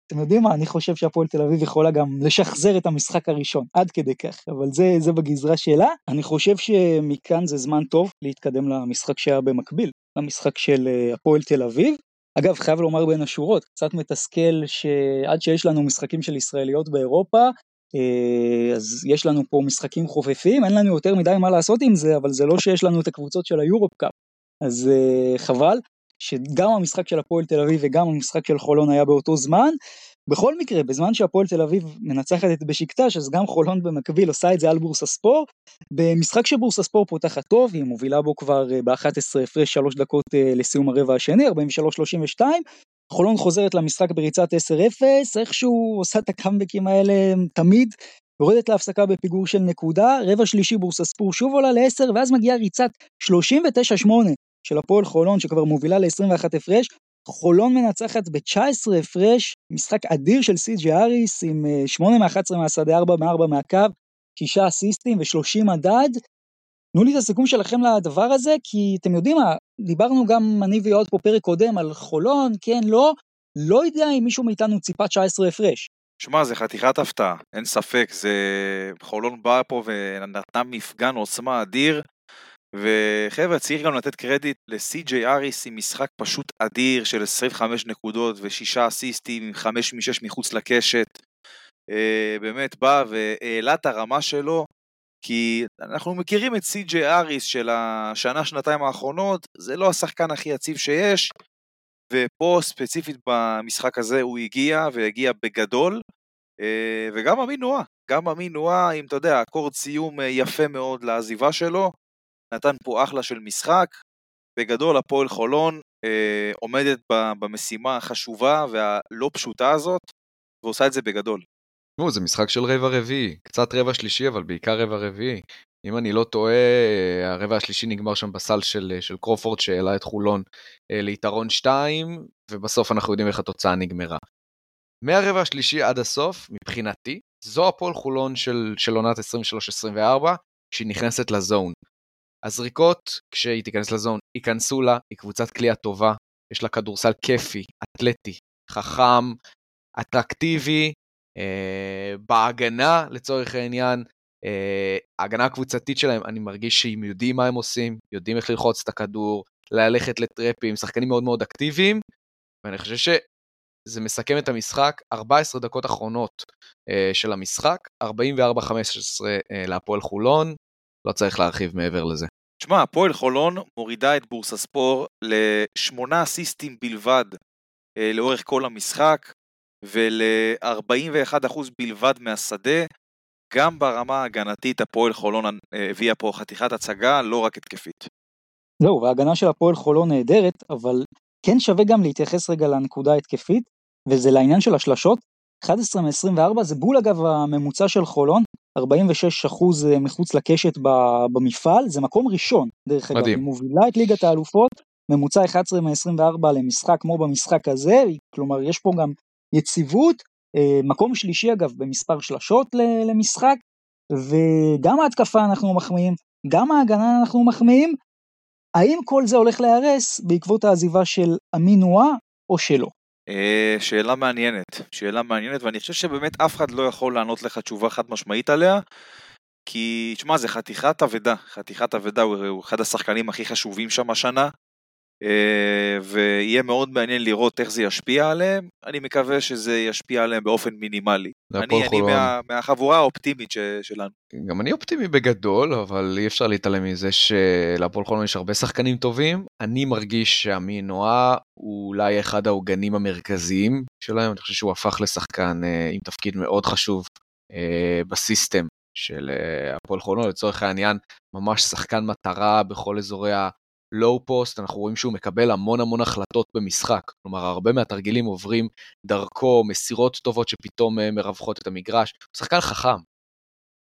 אתם יודעים מה, אני חושב שהפועל תל אביב יכולה גם לשחזר את המשחק הראשון, עד כדי כך, אבל זה, זה בגזרה שלה. אני חושב שמכאן זה זמן טוב להתקדם למשחק שהיה במקביל, למשחק של אה, הפועל תל אביב. אגב, חייב לומר בין השורות, קצת מתסכל שעד שיש לנו משחקים של ישראליות באירופה, אה, אז יש לנו פה משחקים חופפים, אין לנו יותר מדי מה לעשות עם זה, אבל זה לא שיש לנו את הקבוצות של היורופ קאפ, אז אה, חבל. שגם המשחק של הפועל תל אביב וגם המשחק של חולון היה באותו זמן. בכל מקרה, בזמן שהפועל תל אביב מנצחת את בשקטש, אז גם חולון במקביל עושה את זה על בורסה ספור. במשחק שבורסה ספור פותחת טוב, היא מובילה בו כבר אה, ב-11 הפרש 3 דקות אה, לסיום הרבע השני, 43-32. חולון חוזרת למשחק בריצת 10-0, איכשהו עושה את הקאמבקים האלה תמיד. יורדת להפסקה בפיגור של נקודה, רבע שלישי בורסה ספור שוב עולה ל-10, ואז מגיעה ריצת 39-8 של הפועל חולון שכבר מובילה ל-21 הפרש. חולון מנצחת ב-19 הפרש, משחק אדיר של סי.ג'י אריס עם 8 מ-11 מהשדה, 4 מ-4 מהקו, 6 אסיסטים ו-30 מדד. תנו לי את הסיכום שלכם לדבר הזה, כי אתם יודעים מה, דיברנו גם אני ויועד פה פרק קודם על חולון, כן, לא, לא יודע אם מישהו מאיתנו ציפה 19 הפרש. שמע, זה חתיכת הפתעה, אין ספק, זה... חולון באה פה ונתנה מפגן עוצמה אדיר, וחבר'ה, צריך גם לתת קרדיט לסי.ג'יי אריס עם משחק פשוט אדיר של 25 נקודות ושישה אסיסטים עם 5 מ-6 מחוץ לקשת. אה, באמת בא והעלה את הרמה שלו, כי אנחנו מכירים את סי.ג'יי אריס של השנה-שנתיים האחרונות, זה לא השחקן הכי יציב שיש, ופה ספציפית במשחק הזה הוא הגיע, והגיע בגדול, אה, וגם אמין נועה, גם אמין נועה עם, אתה יודע, אקורד סיום אה, יפה מאוד לעזיבה שלו, נתן פה אחלה של משחק. בגדול הפועל חולון אה, עומדת במשימה החשובה והלא פשוטה הזאת, ועושה את זה בגדול. תשמעו, זה משחק של רבע רביעי, קצת רבע שלישי, אבל בעיקר רבע רביעי. אם אני לא טועה, הרבע השלישי נגמר שם בסל של, של קרופורד שהעלה את חולון אה, ליתרון 2, ובסוף אנחנו יודעים איך התוצאה נגמרה. מהרבע השלישי עד הסוף, מבחינתי, זו הפועל חולון של, של עונת 23-24, כשהיא נכנסת לזון. הזריקות, כשהיא תיכנס לזון, ייכנסו לה, היא קבוצת כליאה טובה, יש לה כדורסל כיפי, אתלטי, חכם, אטרקטיבי, אה, בהגנה לצורך העניין, אה, ההגנה הקבוצתית שלהם, אני מרגיש שהם יודעים מה הם עושים, יודעים איך ללחוץ את הכדור, ללכת לטרפים, שחקנים מאוד מאוד אקטיביים, ואני חושב שזה מסכם את המשחק, 14 דקות אחרונות אה, של המשחק, 44-15 אה, להפועל חולון, לא צריך להרחיב מעבר לזה. שמע, הפועל חולון מורידה את בורסה ספור לשמונה אסיסטים בלבד אה, לאורך כל המשחק, ול-41% בלבד מהשדה. גם ברמה ההגנתית הפועל חולון אה, הביאה פה חתיכת הצגה, לא רק התקפית. זהו, וההגנה של הפועל חולון נהדרת, אבל כן שווה גם להתייחס רגע לנקודה ההתקפית, וזה לעניין של השלשות. 11 מ-24 זה בול אגב הממוצע של חולון, 46 אחוז אה, מחוץ לקשת במפעל, זה מקום ראשון, דרך אגב, היא מובילה את ליגת האלופות, ממוצע 11 מ-24 למשחק כמו במשחק הזה, כלומר יש פה גם יציבות, אה, מקום שלישי אגב במספר שלשות למשחק, וגם ההתקפה אנחנו מחמיאים, גם ההגנה אנחנו מחמיאים, האם כל זה הולך להיהרס בעקבות העזיבה של אמינואה או שלא? אה, שאלה מעניינת, שאלה מעניינת, ואני חושב שבאמת אף אחד לא יכול לענות לך תשובה חד משמעית עליה, כי, תשמע, זה חתיכת אבדה, חתיכת אבדה, הוא אחד השחקנים הכי חשובים שם השנה, ויהיה מאוד מעניין לראות איך זה ישפיע עליהם, אני מקווה שזה ישפיע עליהם באופן מינימלי. אני, אני מה, מהחבורה האופטימית ש, שלנו. גם אני אופטימי בגדול, אבל אי אפשר להתעלם מזה שלהפועל חולון יש הרבה שחקנים טובים. אני מרגיש שאמין נועה הוא אולי אחד העוגנים המרכזיים שלהם, אני חושב שהוא הפך לשחקן אה, עם תפקיד מאוד חשוב אה, בסיסטם של הפועל חולון, לצורך העניין, ממש שחקן מטרה בכל אזורי לואו פוסט, אנחנו רואים שהוא מקבל המון המון החלטות במשחק. כלומר, הרבה מהתרגילים עוברים דרכו, מסירות טובות שפתאום אה, מרווחות את המגרש. הוא שחקן חכם,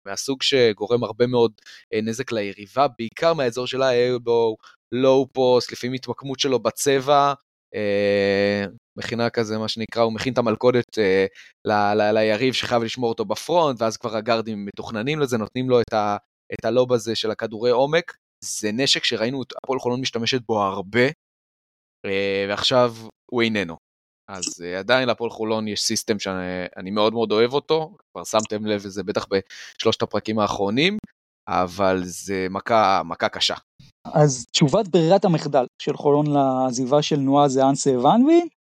מהסוג שגורם הרבה מאוד אה, נזק ליריבה, בעיקר מהאזור של האלבו, לואו פוסט, לפעמים התמקמות שלו בצבע, אה, מכינה כזה, מה שנקרא, הוא מכין את המלכודת אה, ל- ל- ליריב שחייב לשמור אותו בפרונט, ואז כבר הגארדים מתוכננים לזה, נותנים לו את, ה- את הלוב הזה של הכדורי עומק, זה נשק שראינו את הפועל חולון משתמשת בו הרבה, אה, ועכשיו הוא איננו. אז אה, עדיין להפועל חולון יש סיסטם שאני מאוד מאוד אוהב אותו, כבר שמתם לב לזה בטח בשלושת הפרקים האחרונים, אבל זה מכה, מכה קשה. אז תשובת ברירת המחדל של חולון לעזיבה של נועה זה אנסה ואנבי, Uh,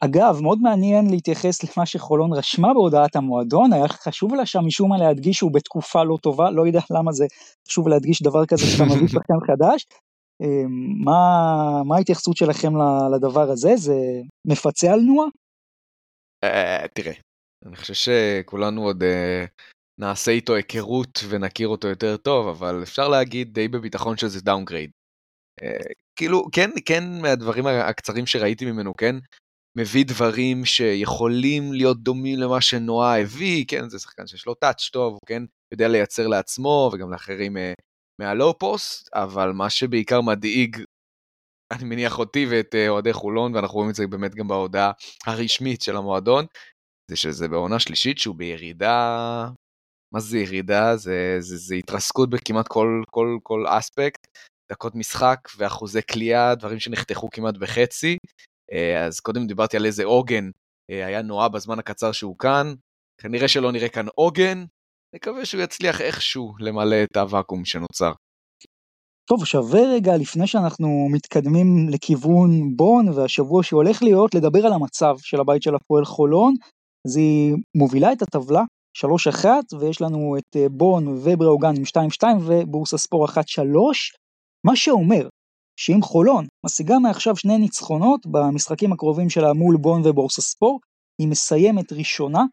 אגב, מאוד מעניין להתייחס למה שחולון רשמה בהודעת המועדון, היה חשוב לה שם משום מה להדגיש שהוא בתקופה לא טובה, לא יודע למה זה חשוב להדגיש דבר כזה כשאתה מביא שחקן חדש. Uh, מה, מה ההתייחסות שלכם לדבר הזה? זה מפצה על נועה? Uh, תראה, אני חושב שכולנו עוד נעשה איתו היכרות ונכיר אותו יותר טוב, אבל אפשר להגיד די בביטחון שזה downgrade. כאילו, כן, כן, מהדברים הקצרים שראיתי ממנו, כן, מביא דברים שיכולים להיות דומים למה שנואה הביא, כן, זה שחקן שיש לו touch טוב, כן יודע לייצר לעצמו וגם לאחרים אה, מה low post, אבל מה שבעיקר מדאיג, אני מניח אותי ואת אה, אוהדי חולון, ואנחנו רואים את זה באמת גם בהודעה הרשמית של המועדון, זה שזה בעונה שלישית שהוא בירידה, מה זה ירידה? זה, זה, זה התרסקות בכמעט כל, כל, כל אספקט. דקות משחק ואחוזי כליאה, דברים שנחתכו כמעט בחצי. אז קודם דיברתי על איזה עוגן היה נורא בזמן הקצר שהוא כאן. כנראה שלא נראה כאן עוגן, נקווה שהוא יצליח איכשהו למלא את הוואקום שנוצר. טוב, שווה רגע לפני שאנחנו מתקדמים לכיוון בון והשבוע שהולך להיות, לדבר על המצב של הבית של הפועל חולון. אז היא מובילה את הטבלה 3-1 ויש לנו את אה, בון ובראוגן עם 2-2 ובורסה ספור 1-3, מה שאומר שאם חולון משיגה מעכשיו שני ניצחונות במשחקים הקרובים שלה מול בון ובורסה ספור, היא מסיימת ראשונה.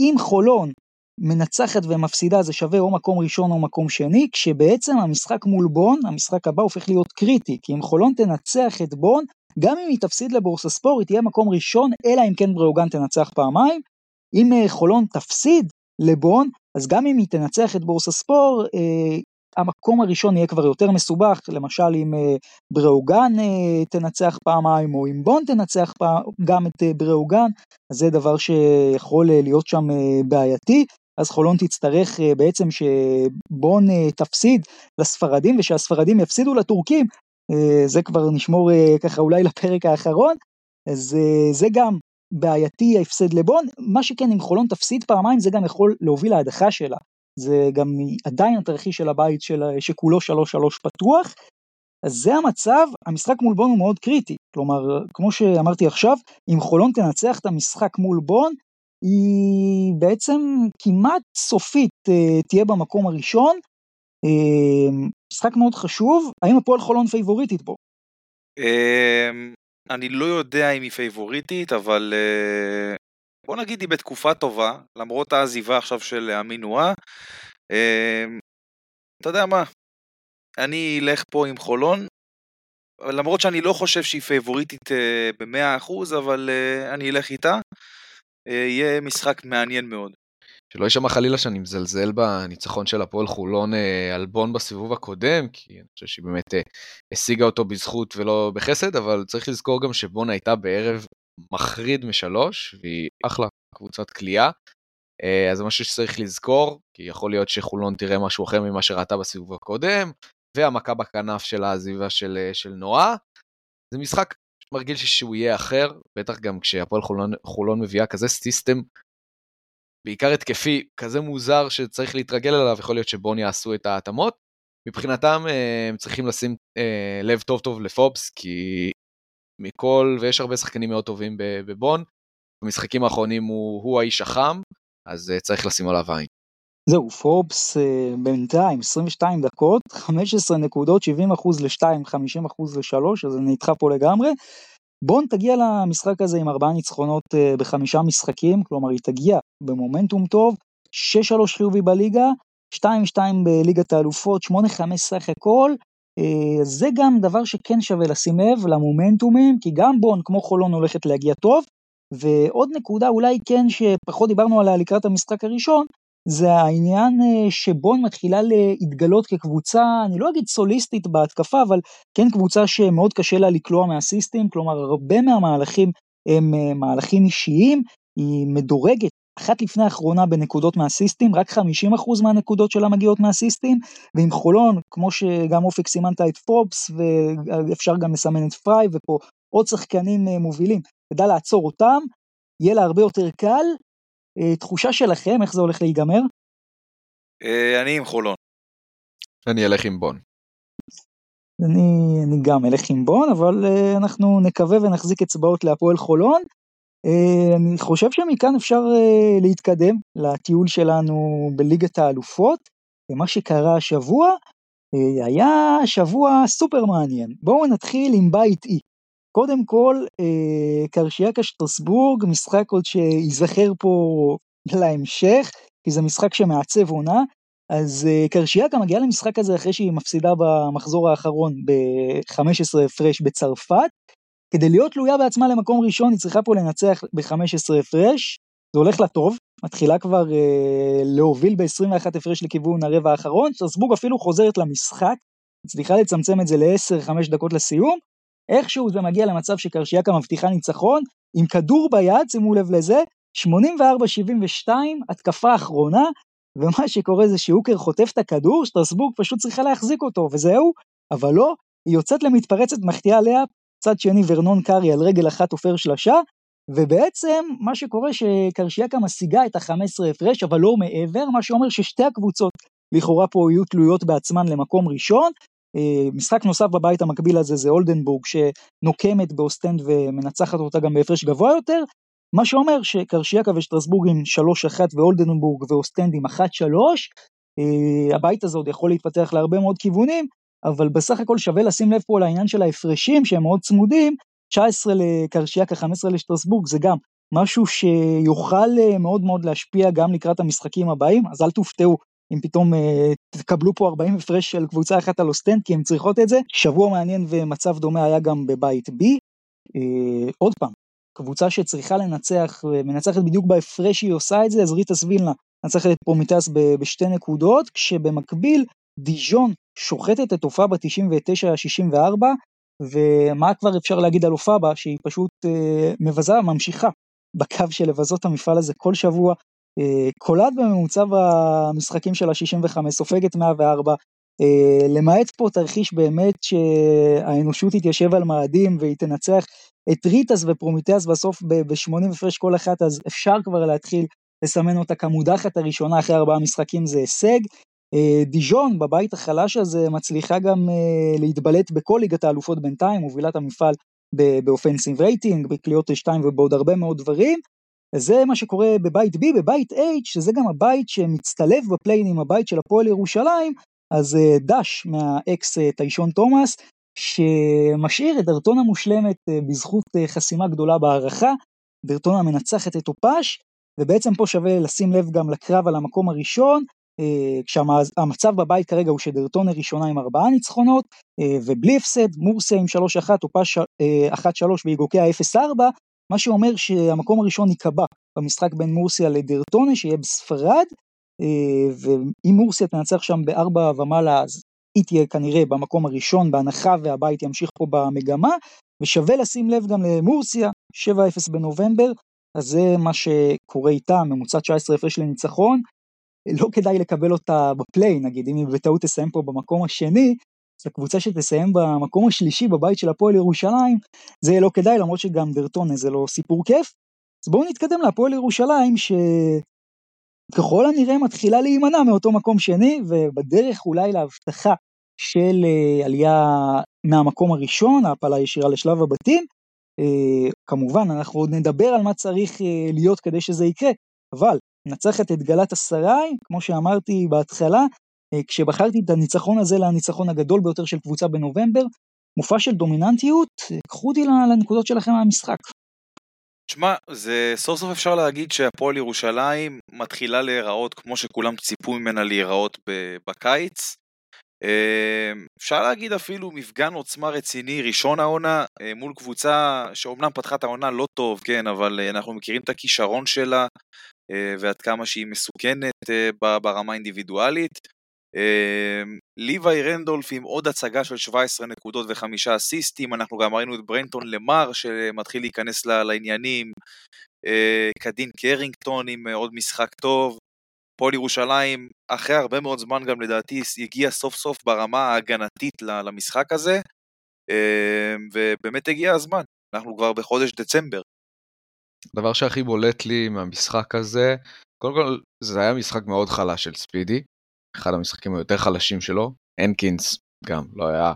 אם חולון מנצחת ומפסידה זה שווה או מקום ראשון או מקום שני, כשבעצם המשחק מול בון, המשחק הבא הופך להיות קריטי, כי אם חולון תנצח את בון, גם אם היא תפסיד לבורסה ספור, היא תהיה מקום ראשון, אלא אם כן בראוגן תנצח פעמיים. אם אה, חולון תפסיד לבון, אז גם אם היא תנצח את בורסה ספור, אה, המקום הראשון יהיה כבר יותר מסובך, למשל אם אה, בראוגן אה, תנצח פעמיים, או אם בון תנצח פעם, גם את אה, בראוגן, אז זה דבר שיכול להיות שם בעייתי. אז חולון תצטרך בעצם שבון תפסיד לספרדים ושהספרדים יפסידו לטורקים, זה כבר נשמור ככה אולי לפרק האחרון, אז זה גם בעייתי ההפסד לבון, מה שכן אם חולון תפסיד פעמיים זה גם יכול להוביל להדחה שלה, זה גם עדיין התרחיש של הבית של, שכולו 3-3 פתוח, אז זה המצב, המשחק מול בון הוא מאוד קריטי, כלומר כמו שאמרתי עכשיו, אם חולון תנצח את המשחק מול בון, היא בעצם כמעט סופית אה, תהיה במקום הראשון. אה, משחק מאוד חשוב, האם הפועל חולון פייבוריטית בו? אמ, אני לא יודע אם היא פייבוריטית, אבל אה, בוא נגיד היא בתקופה טובה, למרות העזיבה עכשיו של אמינואה. אמ, אתה יודע מה, אני אלך פה עם חולון, למרות שאני לא חושב שהיא פייבוריטית ב-100%, אבל אני אלך איתה. אה, יהיה משחק מעניין מאוד. שלא יישמע חלילה שאני מזלזל בניצחון של הפועל חולון אה, על בון בסיבוב הקודם, כי אני חושב שהיא באמת אה, השיגה אותו בזכות ולא בחסד, אבל צריך לזכור גם שבון הייתה בערב מחריד משלוש, והיא אחלה קבוצת כליאה. אז זה משהו שצריך לזכור, כי יכול להיות שחולון תראה משהו אחר ממה שראתה בסיבוב הקודם, והמכה בכנף של העזיבה של, של נועה. זה משחק מרגיל שהוא יהיה אחר, בטח גם כשהפועל חולון, חולון מביאה כזה סיסטם, בעיקר התקפי, כזה מוזר שצריך להתרגל אליו, יכול להיות שבון יעשו את ההתאמות. מבחינתם אה, הם צריכים לשים אה, לב טוב טוב לפובס, כי מכל, ויש הרבה שחקנים מאוד טובים בבון, במשחקים האחרונים הוא, הוא האיש החם, אז אה, צריך לשים עליו עין. זהו, פורבס uh, בינתיים 22 דקות, 15 נקודות, 70 אחוז ל-2, 50 אחוז ל-3, אז אני איתך פה לגמרי. בון תגיע למשחק הזה עם ארבעה ניצחונות uh, בחמישה משחקים, כלומר היא תגיע במומנטום טוב, 6-3 חיובי בליגה, 2-2 בליגת האלופות, 8-5 סך הכל. Uh, זה גם דבר שכן שווה לשים לב למומנטומים, כי גם בון כמו חולון הולכת להגיע טוב. ועוד נקודה אולי כן שפחות דיברנו עליה לקראת המשחק הראשון, זה העניין אה, שבון מתחילה להתגלות כקבוצה, אני לא אגיד סוליסטית בהתקפה, אבל כן קבוצה שמאוד קשה לה לקלוע מהסיסטים, כלומר הרבה מהמהלכים הם אה, מהלכים אישיים, היא מדורגת אחת לפני האחרונה בנקודות מהסיסטים, רק 50% מהנקודות שלה מגיעות מהסיסטים, ועם חולון, כמו שגם אופק סימנת את פרופס, ואפשר גם לסמן את פריי, ופה עוד שחקנים אה, מובילים, תדע לעצור אותם, יהיה לה הרבה יותר קל, אה, תחושה שלכם, איך זה הולך להיגמר? אה, אני עם חולון. אני אלך עם בון. אני, אני גם אלך עם בון, אבל אנחנו נקווה ונחזיק אצבעות להפועל חולון. Uh, אני חושב שמכאן אפשר uh, להתקדם לטיול שלנו בליגת האלופות. ומה שקרה השבוע uh, היה שבוע סופר מעניין. בואו נתחיל עם בית אי. קודם כל, אה, קרשיאקה שטרסבורג, משחק עוד שייזכר פה להמשך, כי זה משחק שמעצב עונה. אז אה, קרשיאקה מגיעה למשחק הזה אחרי שהיא מפסידה במחזור האחרון ב-15 הפרש בצרפת. כדי להיות תלויה בעצמה למקום ראשון, היא צריכה פה לנצח ב-15 הפרש. זה הולך לה טוב, מתחילה כבר אה, להוביל ב-21 הפרש לכיוון הרבע האחרון, שטרסבורג אפילו חוזרת למשחק, הצליחה לצמצם את זה ל-10-5 דקות לסיום, איכשהו זה מגיע למצב שקרשיאקה מבטיחה ניצחון, עם כדור ביד, שימו לב לזה, 84-72, התקפה אחרונה, ומה שקורה זה שהוקר חוטף את הכדור, שטרסבורג פשוט צריכה להחזיק אותו, וזהו, אבל לא, היא יוצאת למתפרצת, מחטיאה עלייה, צד שני ורנון קארי על רגל אחת תופר שלשה, ובעצם מה שקורה שקרשיאקה משיגה את ה-15 הפרש, אבל לא מעבר, מה שאומר ששתי הקבוצות לכאורה פה יהיו תלויות בעצמן למקום ראשון. אה, משחק נוסף בבית המקביל הזה זה אולדנבורג שנוקמת באוסטנד ומנצחת אותה גם בהפרש גבוה יותר, מה שאומר שקרשיאקה ושטרסבורג עם 3-1 ואולדנבורג ואוסטנד עם 1-3, אה, הבית הזה עוד יכול להתפתח להרבה מאוד כיוונים, אבל בסך הכל שווה לשים לב פה על העניין של ההפרשים שהם מאוד צמודים, 19 לקרשיאקה, 15 לשטרסבורג, זה גם משהו שיוכל אה, מאוד מאוד להשפיע גם לקראת המשחקים הבאים, אז אל תופתעו אם פתאום אה, תקבלו פה 40 הפרש של קבוצה אחת על אוסטנד, כי הן צריכות את זה. שבוע מעניין ומצב דומה היה גם בבית B. אה, עוד פעם, קבוצה שצריכה לנצח, ומנצחת בדיוק בהפרש שהיא עושה את זה, אז ריטאס וילנה מנצחת את פרומתאוס בשתי נקודות, כשבמקביל דיז'ון שוחטת את אופאבה 99-64, ומה כבר אפשר להגיד על אופאבה, שהיא פשוט אה, מבזה, ממשיכה בקו של לבזות המפעל הזה כל שבוע, אה, קולעת בממוצע במשחקים שלה 65, סופגת 104, אה, למעט פה תרחיש באמת שהאנושות תתיישב על מאדים והיא תנצח את ריטאס ופרומתאוס בסוף ב-80 הפרש כל אחת, אז אפשר כבר להתחיל לסמן אותה כמודחת הראשונה אחרי ארבעה משחקים זה הישג. אה, דיז'ון בבית החלש הזה מצליחה גם להתבלט בכל ליגת האלופות בינתיים, מובילה את המפעל ב offensive rating, בקליעות 2 ובעוד הרבה מאוד דברים. זה מה שקורה בבית B, בבית H, שזה גם הבית שמצטלב ב play-in עם הבית של הפועל ירושלים, אז אה, דש מהאקס אה, טיישון תומאס, שמשאיר את דרטונה מושלמת אה, בזכות חסימה גדולה בהערכה, דרטונה מנצחת את טופש, ובעצם פה שווה לשים לב גם לקרב על המקום הראשון, כשהמצב בבית כרגע הוא שדרטונה ראשונה עם ארבעה ניצחונות, ובלי הפסד, מורסיה עם 3-1, טופש 1-3 ואיגוקיה 0-4, מה שאומר שהמקום הראשון ייקבע במשחק בין מורסיה לדרטונה שיהיה בספרד, אה, ואם מורסיה תנצח שם בארבע ומעלה אז היא תהיה כנראה במקום הראשון בהנחה והבית ימשיך פה במגמה, ושווה לשים לב גם למורסיה, 7-0 בנובמבר, אז זה מה שקורה איתה, ממוצע 19 הפרש לניצחון, לא כדאי לקבל אותה בפליי, נגיד, אם היא בטעות תסיים פה במקום השני, אז הקבוצה שתסיים במקום השלישי בבית של הפועל ירושלים, זה יהיה לא כדאי, למרות שגם דרטונה זה לא סיפור כיף. אז בואו נתקדם להפועל ירושלים, שככל הנראה מתחילה להימנע מאותו מקום שני, ובדרך אולי להבטחה של uh, עלייה מהמקום הראשון, העפלה ישירה לשלב הבתים. Uh, כמובן, אנחנו עוד נדבר על מה צריך uh, להיות כדי שזה יקרה, אבל נצחת את גלת אסריי, כמו שאמרתי בהתחלה, אה, כשבחרתי את הניצחון הזה לניצחון הגדול ביותר של קבוצה בנובמבר, מופע של דומיננטיות, אה, קחו אותי לנקודות שלכם מהמשחק. שמע, זה סוף סוף אפשר להגיד שהפועל ירושלים מתחילה להיראות כמו שכולם ציפו ממנה להיראות בקיץ. אה, אפשר להגיד אפילו מפגן עוצמה רציני, ראשון העונה, מול קבוצה שאומנם פתחה את העונה לא טוב, כן, אבל אנחנו מכירים את הכישרון שלה ועד כמה שהיא מסוכנת ברמה האינדיבידואלית. אמ, ליוואי רנדולף עם עוד הצגה של 17 נקודות וחמישה אסיסטים, אנחנו גם ראינו את ברנטון למר שמתחיל להיכנס לעניינים, אה, קדין קרינגטון עם עוד משחק טוב, פועל ירושלים אחרי הרבה מאוד זמן גם לדעתי הגיע סוף סוף ברמה ההגנתית למשחק הזה, אמ, ובאמת הגיע הזמן, אנחנו כבר בחודש דצמבר. הדבר שהכי בולט לי מהמשחק הזה, קודם כל זה היה משחק מאוד חלש של ספידי, אחד המשחקים היותר חלשים שלו, הנקינס גם לא היה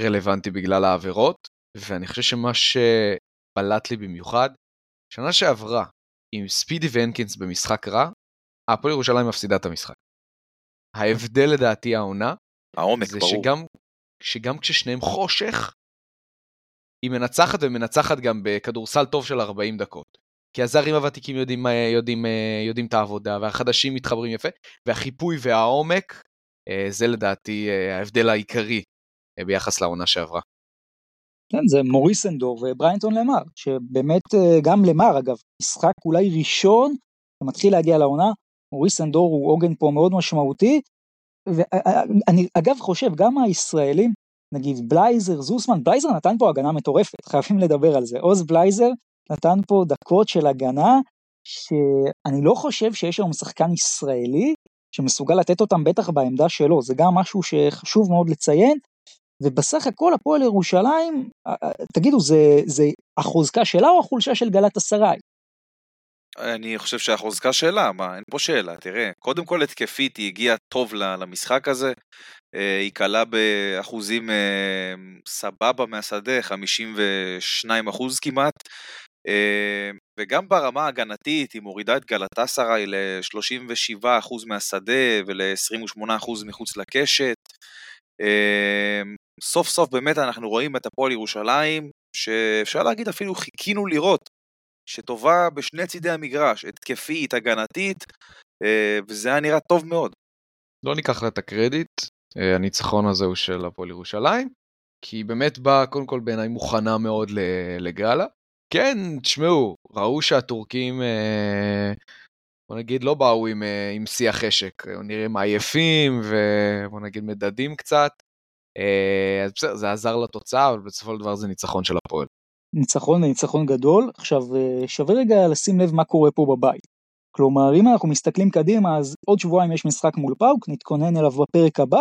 רלוונטי בגלל העבירות, ואני חושב שמה שבלט לי במיוחד, שנה שעברה עם ספידי והנקינס במשחק רע, הפועל ירושלים מפסידה את המשחק. ההבדל לדעתי העונה, העומק, זה ברור. שגם, שגם כששניהם חושך, היא מנצחת ומנצחת גם בכדורסל טוב של 40 דקות. כי הזרים הוותיקים יודעים, יודעים, יודעים את העבודה, והחדשים מתחברים יפה, והחיפוי והעומק, אה, זה לדעתי אה, ההבדל העיקרי אה, ביחס לעונה שעברה. כן, זה מוריסנדור ובריינטון למר, שבאמת גם למר אגב, משחק אולי ראשון שמתחיל להגיע לעונה, מוריסנדור הוא עוגן פה מאוד משמעותי, ואני אגב חושב גם הישראלים, נגיד בלייזר, זוסמן, בלייזר נתן פה הגנה מטורפת, חייבים לדבר על זה, עוז בלייזר נתן פה דקות של הגנה, שאני לא חושב שיש היום שחקן ישראלי שמסוגל לתת אותם בטח בעמדה שלו, זה גם משהו שחשוב מאוד לציין, ובסך הכל הפועל ירושלים, תגידו, זה, זה החוזקה שלה או החולשה של גלת אסריי? אני חושב שהחוזקה שלה, מה, אין פה שאלה, תראה, קודם כל התקפית היא הגיעה טוב למשחק הזה, אה, היא קלה באחוזים אה, סבבה מהשדה, 52 אחוז כמעט, וגם ברמה ההגנתית היא מורידה את גלטסריי ל-37 אחוז מהשדה ול-28 אחוז מחוץ לקשת. סוף סוף באמת אנחנו רואים את הפועל ירושלים, שאפשר להגיד אפילו חיכינו לראות, שטובה בשני צידי המגרש, התקפית, הגנתית, וזה היה נראה טוב מאוד. לא ניקח לה את הקרדיט, אה, הניצחון הזה הוא של הפועל ירושלים, כי היא באמת באה קודם כל בעיניי מוכנה מאוד לגאלה. כן, תשמעו, ראו שהטורקים, אה, בוא נגיד, לא באו עם, אה, עם שיא החשק, נראים עייפים ובוא נגיד מדדים קצת. אז בסדר, זה עזר לתוצאה, אבל בסופו של דבר זה ניצחון של הפועל. ניצחון וניצחון גדול. עכשיו, שווה רגע לשים לב מה קורה פה בבית. כלומר, אם אנחנו מסתכלים קדימה, אז עוד שבועיים יש משחק מול פאוק, נתכונן אליו בפרק הבא,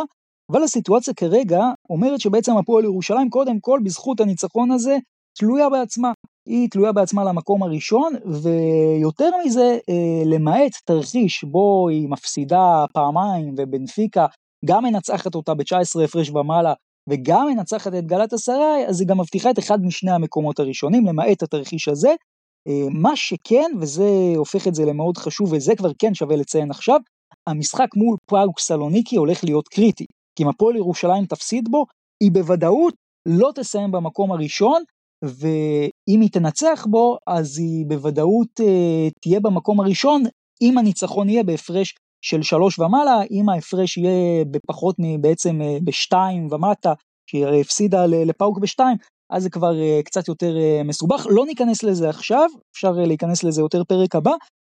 אבל הסיטואציה כרגע אומרת שבעצם הפועל ירושלים, קודם כל, בזכות הניצחון הזה, תלויה בעצמה. היא תלויה בעצמה למקום הראשון, ויותר מזה, אה, למעט תרחיש בו היא מפסידה פעמיים, ובנפיקה גם מנצחת אותה ב-19 הפרש ומעלה, וגם מנצחת את גלת אסריי, אז היא גם מבטיחה את אחד משני המקומות הראשונים, למעט התרחיש הזה. אה, מה שכן, וזה הופך את זה למאוד חשוב, וזה כבר כן שווה לציין עכשיו, המשחק מול פראג סלוניקי הולך להיות קריטי. כי אם הפועל ירושלים תפסיד בו, היא בוודאות לא תסיים במקום הראשון, ואם היא תנצח בו, אז היא בוודאות אה, תהיה במקום הראשון, אם הניצחון יהיה בהפרש של שלוש ומעלה, אם ההפרש יהיה בפחות מבעצם אה, בשתיים ומטה, שהיא הפסידה לפאוק בשתיים, אז זה כבר uh, קצת יותר uh, מסובך. לא ניכנס לזה עכשיו, אפשר uh, להיכנס לזה יותר פרק הבא.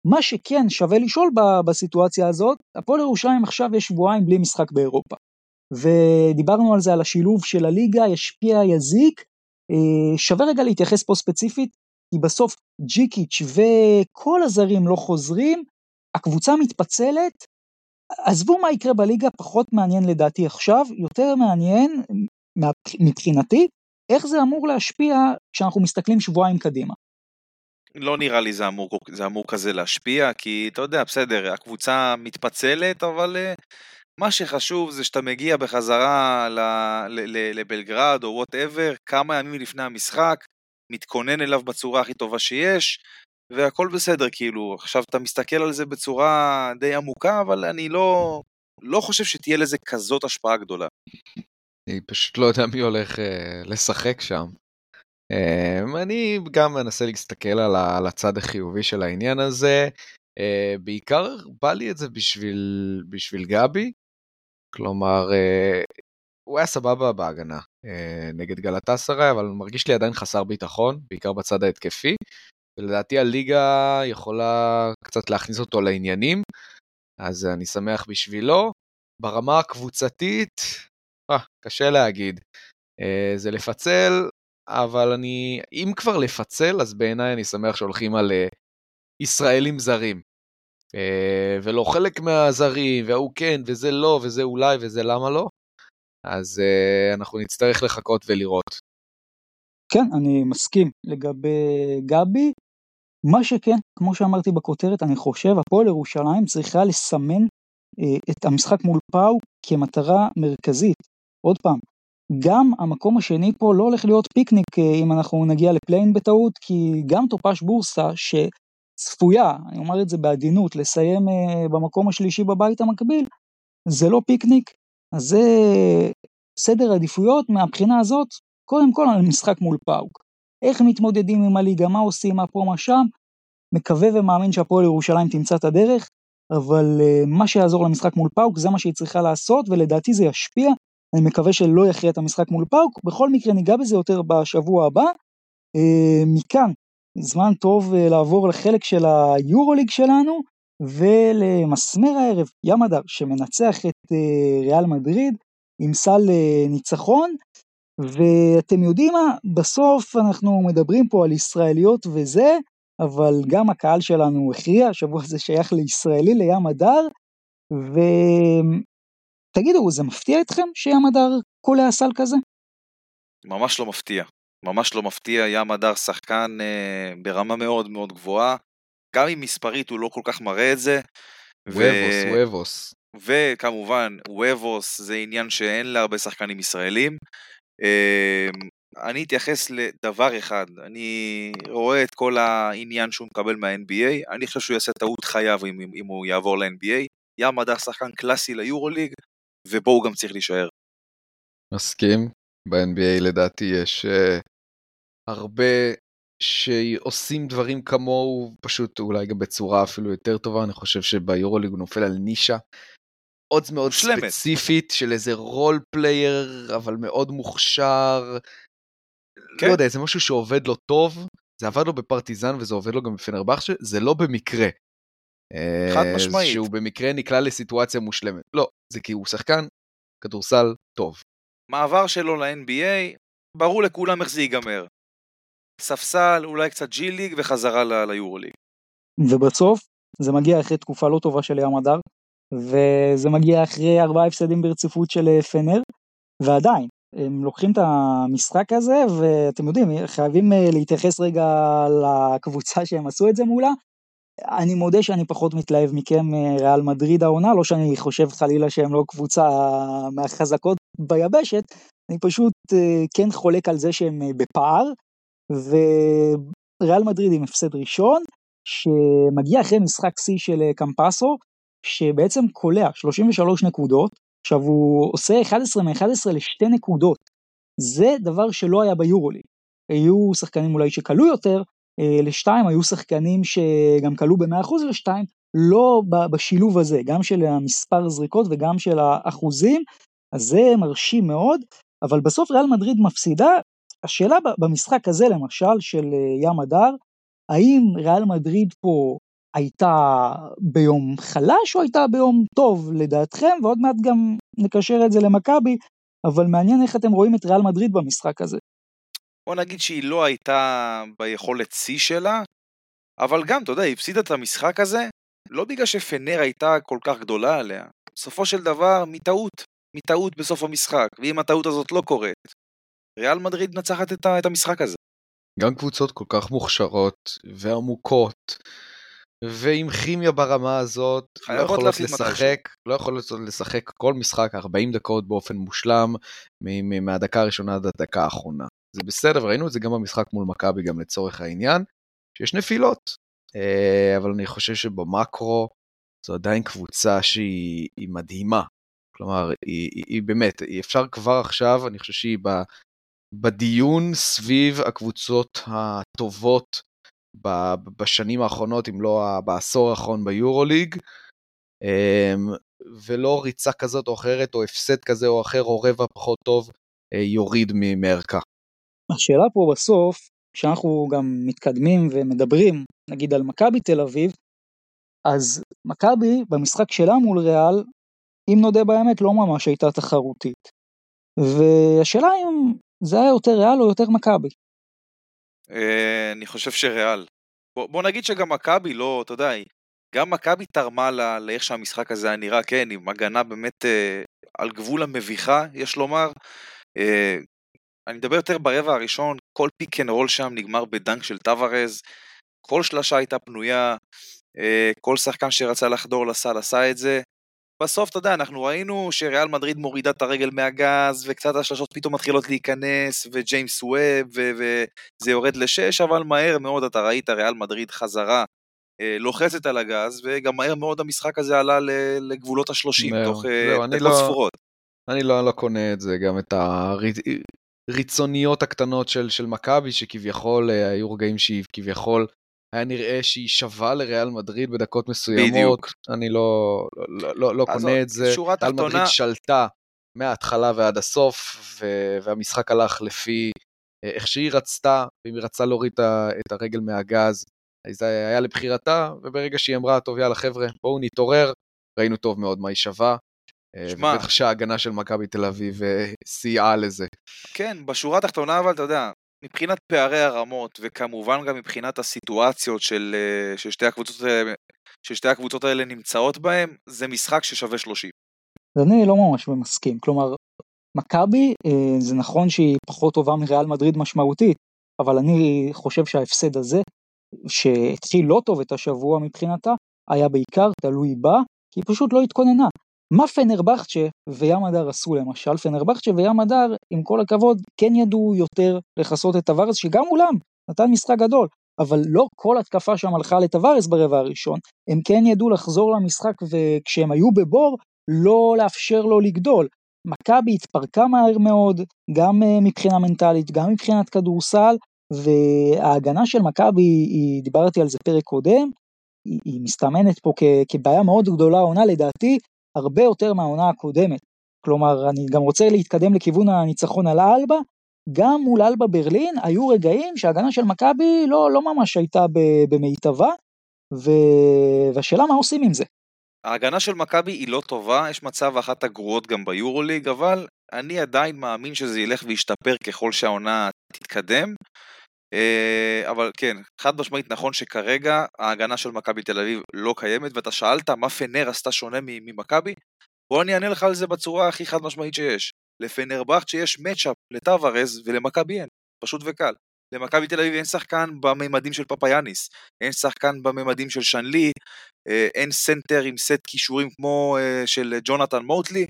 מה שכן שווה לשאול בסיטואציה הזאת, הפועל ירושלים עכשיו יש שבועיים בלי משחק באירופה. ודיברנו על זה, על השילוב של הליגה, ישפיע, יזיק. Uh, שווה רגע להתייחס פה ספציפית, כי בסוף ג'יקיץ' וכל הזרים לא חוזרים, הקבוצה מתפצלת, עזבו מה יקרה בליגה, פחות מעניין לדעתי עכשיו, יותר מעניין מבחינתי, איך זה אמור להשפיע כשאנחנו מסתכלים שבועיים קדימה? לא נראה לי זה אמור, זה אמור כזה להשפיע, כי אתה יודע, בסדר, הקבוצה מתפצלת, אבל uh, מה שחשוב זה שאתה מגיע בחזרה לבלגרד או וואטאבר, כמה ימים לפני המשחק, מתכונן אליו בצורה הכי טובה שיש, והכל בסדר, כאילו, עכשיו אתה מסתכל על זה בצורה די עמוקה, אבל אני לא, לא חושב שתהיה לזה כזאת השפעה גדולה. אני פשוט לא יודע מי הולך uh, לשחק שם. Uh, אני גם מנסה להסתכל על, על הצד החיובי של העניין הזה. Uh, בעיקר בא לי את זה בשביל, בשביל גבי. כלומר, uh, הוא היה סבבה בהגנה uh, נגד גלטסרי, אבל מרגיש לי עדיין חסר ביטחון, בעיקר בצד ההתקפי. ולדעתי הליגה יכולה קצת להכניס אותו לעניינים, אז אני שמח בשבילו. ברמה הקבוצתית, אה, קשה להגיד. אה, זה לפצל, אבל אני, אם כבר לפצל, אז בעיניי אני שמח שהולכים על אה, ישראלים זרים. אה, ולא חלק מהזרים, וההוא כן, וזה לא, וזה אולי, וזה למה לא. אז אה, אנחנו נצטרך לחכות ולראות. כן, אני מסכים לגבי גבי. מה שכן, כמו שאמרתי בכותרת, אני חושב, הפועל ירושלים צריכה לסמן אה, את המשחק מול פאו כמטרה מרכזית. עוד פעם, גם המקום השני פה לא הולך להיות פיקניק אם אנחנו נגיע לפליין בטעות, כי גם טופש בורסה שצפויה, אני אומר את זה בעדינות, לסיים אה, במקום השלישי בבית המקביל, זה לא פיקניק, אז זה סדר עדיפויות מהבחינה הזאת, קודם כל על משחק מול פאוק. איך מתמודדים עם הליגה, מה עושים, מה פה, מה שם, מקווה ומאמין שהפועל ירושלים תמצא את הדרך, אבל אה, מה שיעזור למשחק מול פאוק זה מה שהיא צריכה לעשות, ולדעתי זה ישפיע. אני מקווה שלא יכריע את המשחק מול פאוק, בכל מקרה ניגע בזה יותר בשבוע הבא. Uh, מכאן, זמן טוב uh, לעבור לחלק של היורוליג שלנו, ולמסמר הערב, ים הדר, שמנצח את uh, ריאל מדריד עם סל uh, ניצחון, ואתם יודעים מה, בסוף אנחנו מדברים פה על ישראליות וזה, אבל גם הקהל שלנו הכריע, השבוע הזה שייך לישראלי, לים הדר, ותגידו, זה מפתיע אתכם שים הדר קולע סל כזה? ממש לא מפתיע. ממש לא מפתיע, ים הדר שחקן אה, ברמה מאוד מאוד גבוהה. גם אם מספרית הוא לא כל כך מראה את זה. וובוס, וובוס. וכמובן, וובוס זה עניין שאין להרבה שחקנים ישראלים. אה, אני אתייחס לדבר אחד, אני רואה את כל העניין שהוא מקבל מה-NBA, אני חושב שהוא יעשה טעות חייו אם, אם הוא יעבור ל-NBA. ים הדר שחקן קלאסי ליורוליג, ובו הוא גם צריך להישאר. מסכים, ב-NBA לדעתי יש אה, הרבה שעושים דברים כמוהו, פשוט אולי גם בצורה אפילו יותר טובה, אני חושב שביורוליג הוא נופל על נישה מאוד מאוד שלמת. ספציפית של איזה role player, אבל מאוד מוכשר. כן. לא יודע, זה משהו שעובד לו טוב, זה עבד לו בפרטיזן וזה עובד לו גם בפנרבכצ'ה, זה לא במקרה. חד אה, משמעית. שהוא במקרה נקלע לסיטואציה מושלמת. לא, זה כי הוא שחקן כדורסל טוב. מעבר שלו ל-NBA, ברור לכולם איך זה ייגמר. ספסל, אולי קצת ג'י ליג וחזרה ליורוליג. ובסוף זה מגיע אחרי תקופה לא טובה של ים הדר, וזה מגיע אחרי ארבעה הפסדים ברציפות של אה, פנר, ועדיין, הם לוקחים את המשחק הזה, ואתם יודעים, חייבים אה, להתייחס רגע לקבוצה שהם עשו את זה מולה. אני מודה שאני פחות מתלהב מכם אה, ריאל מדריד העונה, לא שאני חושב חלילה שהם לא קבוצה מהחזקות ביבשת, אני פשוט כן חולק על זה שהם בפער, וריאל מדריד עם הפסד ראשון, שמגיע אחרי משחק שיא של אה, קמפסו, שבעצם קולע 33 נקודות, עכשיו הוא עושה 11 מ-11 לשתי נקודות. זה דבר שלא היה ביורוליג. היו שחקנים אולי שקלו יותר, אה, לשתיים היו שחקנים שגם קלו ב-100% לשתיים, לא בשילוב הזה, גם של המספר זריקות וגם של האחוזים, אז זה מרשים מאוד, אבל בסוף ריאל מדריד מפסידה השאלה במשחק הזה למשל של אה, ים הדר, האם ריאל מדריד פה הייתה ביום חלש או הייתה ביום טוב לדעתכם, ועוד מעט גם נקשר את זה למכבי, אבל מעניין איך אתם רואים את ריאל מדריד במשחק הזה. בוא נגיד שהיא לא הייתה ביכולת שיא שלה, אבל גם, אתה יודע, היא הפסידה את המשחק הזה, לא בגלל שפנר הייתה כל כך גדולה עליה. בסופו של דבר, מטעות. מטעות בסוף המשחק, ואם הטעות הזאת לא קורית, ריאל מדריד מנצחת את, את המשחק הזה. גם קבוצות כל כך מוכשרות ועמוקות ועם כימיה ברמה הזאת לא יכולות לשחק, לא יכולות לשחק כל משחק 40 דקות באופן מושלם מהדקה הראשונה עד הדקה האחרונה. זה בסדר, ראינו את זה גם במשחק מול מכבי גם לצורך העניין, שיש נפילות, אה, אבל אני חושב שבמקרו זו עדיין קבוצה שהיא מדהימה. כלומר, היא, היא, היא באמת, אפשר כבר עכשיו, אני חושב שהיא בדיון סביב הקבוצות הטובות בשנים האחרונות, אם לא בעשור האחרון ביורוליג, אמ, ולא ריצה כזאת או אחרת, או הפסד כזה או אחר, או רבע פחות טוב, אה, יוריד מערכה. השאלה פה בסוף, כשאנחנו גם מתקדמים ומדברים, נגיד על מכבי תל אביב, אז מכבי במשחק שלה מול ריאל, אם נודה באמת, לא ממש הייתה תחרותית. והשאלה אם זה היה יותר ריאל או יותר מכבי? אה, אני חושב שריאל. בוא, נגיד שגם מכבי לא, אתה יודע, גם מכבי תרמה לאיך שהמשחק הזה היה נראה, כן, עם הגנה באמת אה, על גבול המביכה, יש לומר. אה, אני מדבר יותר ברבע הראשון, כל pick and roll שם נגמר ב dunk של טווארס, כל שלשה הייתה פנויה, כל שחקן שרצה לחדור לסל עשה את זה. בסוף, אתה יודע, אנחנו ראינו שריאל מדריד מורידה את הרגל מהגז, וקצת השלשות פתאום מתחילות להיכנס, וג'יימס ווב, וזה יורד לשש, אבל מהר מאוד אתה ראית ריאל מדריד חזרה אה, לוחצת על הגז, וגם מהר מאוד המשחק הזה עלה לגבולות השלושים, תוך אה, דקות לא, ספורות. אני לא, לא קונה את זה, גם את הריצוניות הקטנות של, של מכבי, שכביכול אה, היו רגעים שהיא כביכול היה נראה שהיא שווה לריאל מדריד בדקות מסוימות. בדיוק. אני לא, לא, לא, לא קונה את זה. ריאל מדריד שלטה מההתחלה ועד הסוף, ו- והמשחק הלך לפי אה, איך שהיא רצתה, ואם היא רצתה להוריד את הרגל מהגז, אז זה היה לבחירתה, וברגע שהיא אמרה, טוב יאללה חבר'ה, בואו נתעורר, ראינו טוב מאוד מה היא שווה. אה, שמה, ובטח שההגנה של מכבי תל אביב אה, סייעה לזה. כן, בשורה התחתונה אבל אתה יודע, מבחינת פערי הרמות, וכמובן גם מבחינת הסיטואציות של, אה, ששתי הקבוצות, ששתי הקבוצות האלה נמצאות בהם, זה משחק ששווה 30. אז אני לא ממש מסכים, כלומר, מכבי, אה, זה נכון שהיא פחות טובה מריאל מדריד משמעותית, אבל אני חושב שההפסד הזה, שהתחיל לא טוב את השבוע מבחינתה, היה בעיקר תלוי בה, כי היא פשוט לא התכוננה. מה פנרבכצ'ה וים הדר עשו למשל? פנרבכצ'ה וים הדר, עם כל הכבוד, כן ידעו יותר לכסות את טווארס, שגם מולם נתן משחק גדול, אבל לא כל התקפה שם הלכה לטווארס ברבע הראשון. הם כן ידעו לחזור למשחק, וכשהם היו בבור, לא לאפשר לו לגדול. מכבי התפרקה מהר מאוד, גם אה, מבחינה מנטלית, גם מבחינת כדורסל, וההגנה של מכבי, דיברתי על זה פרק קודם, היא מסתמנת פה כ, כבעיה מאוד גדולה עונה לדעתי, הרבה יותר מהעונה הקודמת. כלומר, אני גם רוצה להתקדם לכיוון הניצחון על אלבה, גם מול אלבה ברלין היו רגעים שההגנה של מכבי לא, לא ממש הייתה במיטבה, ו... והשאלה מה עושים עם זה. ההגנה של מכבי היא לא טובה, יש מצב אחת הגרועות גם ביורוליג, אבל אני עדיין מאמין שזה ילך וישתפר ככל שהעונה תתקדם. אה, אבל כן, חד משמעית נכון שכרגע ההגנה של מכבי תל אביב לא קיימת, ואתה שאלת מה פנר עשתה שונה ממכבי? בוא אני אענה לך על זה בצורה הכי חד משמעית שיש. לפנרבכט שיש מצ'אפ לטווארז ולמכבי אין, פשוט וקל. למכבי תל אביב אין שחקן בממדים של פפאיאניס, אין שחקן בממדים של שנלי, אה, אין סנטר עם סט כישורים כמו אה, של ג'ונתן מוטלי,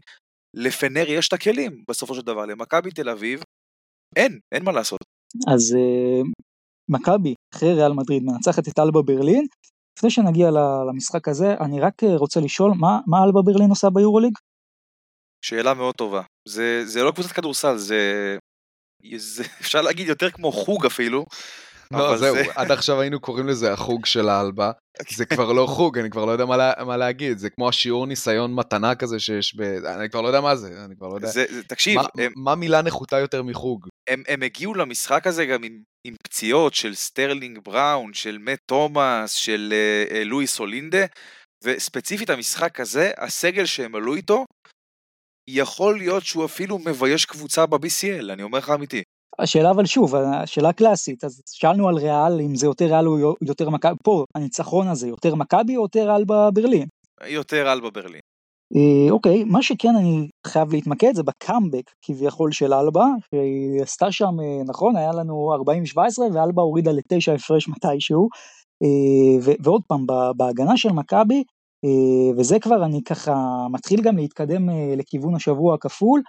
לפנר יש את הכלים בסופו של דבר, למכבי תל אביב אין, אין מה לעשות. אז אה, מכבי אחרי ריאל מדריד מנצחת את אלבה ברלין, לפני שנגיע למשחק הזה אני רק רוצה לשאול מה, מה אלבה ברלין עושה ביורוליג? שאלה מאוד טובה. זה, זה לא קבוצת כדורסל, זה, זה אפשר להגיד יותר כמו חוג אפילו. לא, זהו, זה... עד עכשיו היינו קוראים לזה החוג של האלבה, זה כבר לא חוג, אני כבר לא יודע מה, לה, מה להגיד, זה כמו השיעור ניסיון מתנה כזה שיש ב... אני כבר לא יודע מה זה, אני כבר לא יודע. זה, זה, תקשיב, מה, הם, מה מילה נחותה יותר מחוג? הם, הם הגיעו למשחק הזה גם עם, עם פציעות של סטרלינג בראון, של מאט תומאס, של אה, אה, לואיס אולינדה, וספציפית המשחק הזה, הסגל שהם עלו איתו, יכול להיות שהוא אפילו מבייש קבוצה ב-BCL, אני אומר לך אמיתי. השאלה אבל שוב, השאלה קלאסית, אז שאלנו על ריאל, אם זה יותר ריאל או יותר מכבי, פה הניצחון הזה, יותר מכבי או יותר ריאל בברלין? יותר ריאל בברלין. אה, אוקיי, מה שכן אני חייב להתמקד זה בקאמבק כביכול של אלבה, שהיא עשתה שם, אה, נכון, היה לנו 40-17 ואלבה הורידה לתשע הפרש מתישהו, אה, ועוד פעם, בהגנה של מכבי, וזה כבר אני ככה מתחיל גם להתקדם לכיוון השבוע הכפול.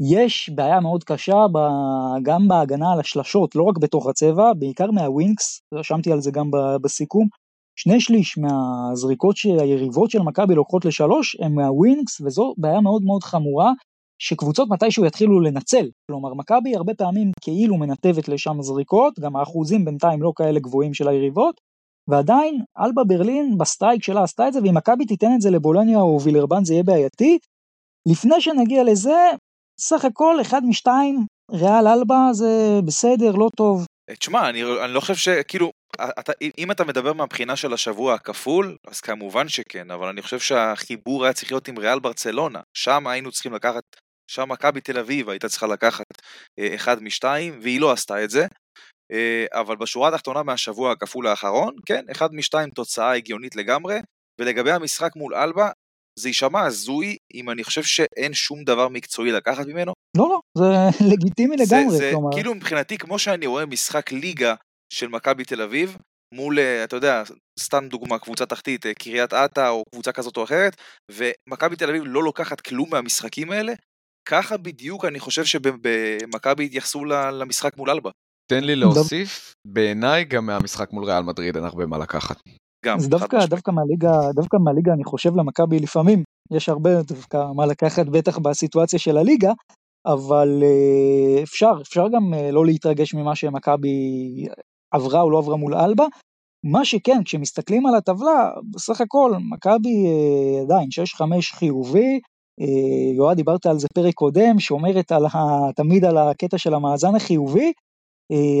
יש בעיה מאוד קשה גם בהגנה על השלשות, לא רק בתוך הצבע, בעיקר מהווינקס, רשמתי על זה גם בסיכום. שני שליש מהזריקות שהיריבות של מכבי לוקחות לשלוש הם מהווינקס, וזו בעיה מאוד מאוד חמורה, שקבוצות מתישהו יתחילו לנצל. כלומר, מכבי הרבה פעמים כאילו מנתבת לשם זריקות, גם האחוזים בינתיים לא כאלה גבוהים של היריבות, ועדיין אלבה ברלין ב streak שלה עשתה את זה, ואם מכבי תיתן את זה לבולוניה או וילרבן זה יהיה בעייתי. לפני שנגיע לזה, סך הכל אחד משתיים, ריאל אלבה זה בסדר, לא טוב. תשמע, אני, אני לא חושב שכאילו, אתה, אם אתה מדבר מהבחינה של השבוע הכפול, אז כמובן שכן, אבל אני חושב שהחיבור היה צריך להיות עם ריאל ברצלונה. שם היינו צריכים לקחת, שם מכבי תל אביב הייתה צריכה לקחת אה, אחד משתיים, והיא לא עשתה את זה. אה, אבל בשורה התחתונה מהשבוע הכפול האחרון, כן, אחד משתיים תוצאה הגיונית לגמרי, ולגבי המשחק מול אלבה, זה יישמע הזוי אם אני חושב שאין שום דבר מקצועי לקחת ממנו. לא, לא, זה לגיטימי לגמרי, זה, כלומר. כאילו מבחינתי, כמו שאני רואה משחק ליגה של מכבי תל אביב, מול, אה, אתה יודע, סתם דוגמה, קבוצה תחתית, אה, קריית אתא או קבוצה כזאת או אחרת, ומכבי תל אביב לא לוקחת כלום מהמשחקים האלה, ככה בדיוק אני חושב שבמכבי התייחסו למשחק מול אלבה. תן לי להוסיף, בעיניי גם מהמשחק מול ריאל מדריד אין הרבה מה לקחת. גם, אז דווקא, דווקא מהליגה, דווקא מהליגה אני חושב למכבי לפעמים, יש הרבה דווקא מה לקחת בטח בסיטואציה של הליגה, אבל אה, אפשר, אפשר גם אה, לא להתרגש ממה שמכבי עברה או לא עברה מול אלבה. מה שכן, כשמסתכלים על הטבלה, בסך הכל מכבי אה, עדיין 6-5 חיובי, יועד דיברת על זה פרק קודם, שאומרת על ה, תמיד על הקטע של המאזן החיובי,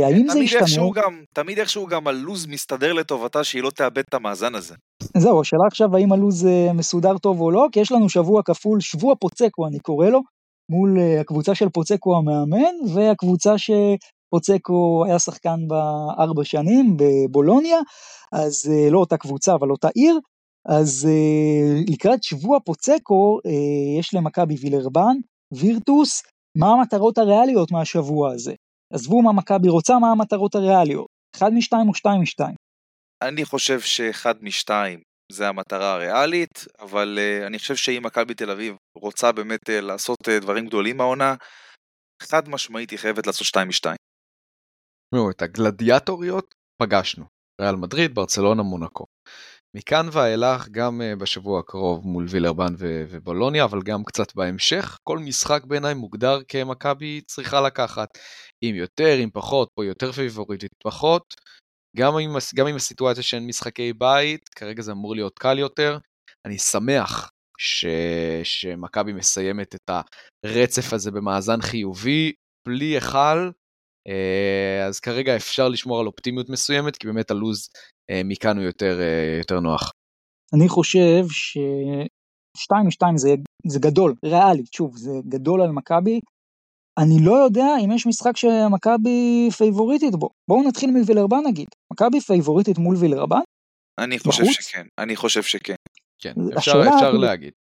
האם זה ישתנה? גם, תמיד איכשהו גם הלוז מסתדר לטובתה שהיא לא תאבד את המאזן הזה. זהו, השאלה עכשיו האם הלוז אה, מסודר טוב או לא, כי יש לנו שבוע כפול, שבוע פוצקו אני קורא לו, מול אה, הקבוצה של פוצקו המאמן, והקבוצה שפוצקו היה שחקן בה ארבע שנים בבולוניה, אז לא אותה קבוצה אבל אותה עיר, אז לקראת שבוע פוצקו יש למכבי וילרבן, וירטוס, מה המטרות הריאליות מהשבוע הזה? עזבו מה מכבי רוצה, מה המטרות הריאליות. אחד משתיים או שתיים משתיים. אני חושב שאחד משתיים זה המטרה הריאלית, אבל uh, אני חושב שאם מכבי תל אביב רוצה באמת uh, לעשות uh, דברים גדולים מהעונה, חד משמעית היא חייבת לעשות שתיים משתיים. תשמעו, את הגלדיאטוריות פגשנו. ריאל מדריד, ברצלונה, מונקו. מכאן ואילך, גם uh, בשבוע הקרוב מול וילרבן ובולוניה, אבל גם קצת בהמשך, כל משחק בעיניי מוגדר כמכבי צריכה לקחת. אם יותר, אם פחות, פה יותר פייבוריטית פחות. גם עם, גם עם הסיטואציה שאין משחקי בית, כרגע זה אמור להיות קל יותר. אני שמח ש... שמכבי מסיימת את הרצף הזה במאזן חיובי, בלי היכל, אה, אז כרגע אפשר לשמור על אופטימיות מסוימת, כי באמת הלוז אה, מכאן הוא יותר, אה, יותר נוח. אני חושב ש... 2 מ-2 זה, זה גדול, ריאלית, שוב, זה גדול על מכבי. אני לא יודע אם יש משחק שמכבי פייבוריטית בו. בואו נתחיל מווילרבן נגיד. מכבי פייבוריטית מול וילרבן? אני חושב בחוץ? שכן, אני חושב שכן. כן, אפשר, אפשר היא... להגיד.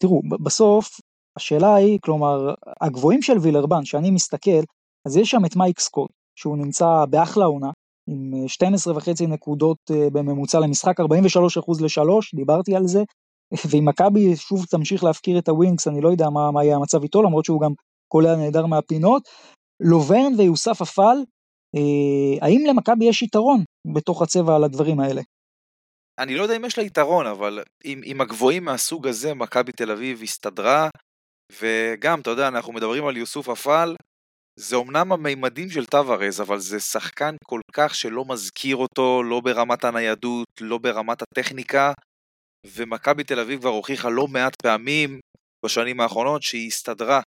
תראו, בסוף, השאלה היא, כלומר, הגבוהים של וילרבן, שאני מסתכל, אז יש שם את מייק סקוט, שהוא נמצא באחלה עונה, עם 12 וחצי נקודות אה, בממוצע למשחק, 43 אחוז לשלוש, דיברתי על זה, ואם מכבי שוב תמשיך להפקיר את ה wings, אני לא יודע מה, מה יהיה המצב איתו, למרות שהוא גם קולע נהדר מהפינות. לוברן ויוסופה פאל, אה, האם למכבי יש יתרון בתוך הצבע על הדברים האלה? אני לא יודע אם יש לה יתרון, אבל עם, עם הגבוהים מהסוג הזה, מכבי תל אביב הסתדרה, וגם, אתה יודע, אנחנו מדברים על יוסוף אפל, זה אמנם המימדים של טווארז, אבל זה שחקן כל כך שלא מזכיר אותו, לא ברמת הניידות, לא ברמת הטכניקה, ומכבי תל אביב כבר הוכיחה לא מעט פעמים בשנים האחרונות שהיא הסתדרה,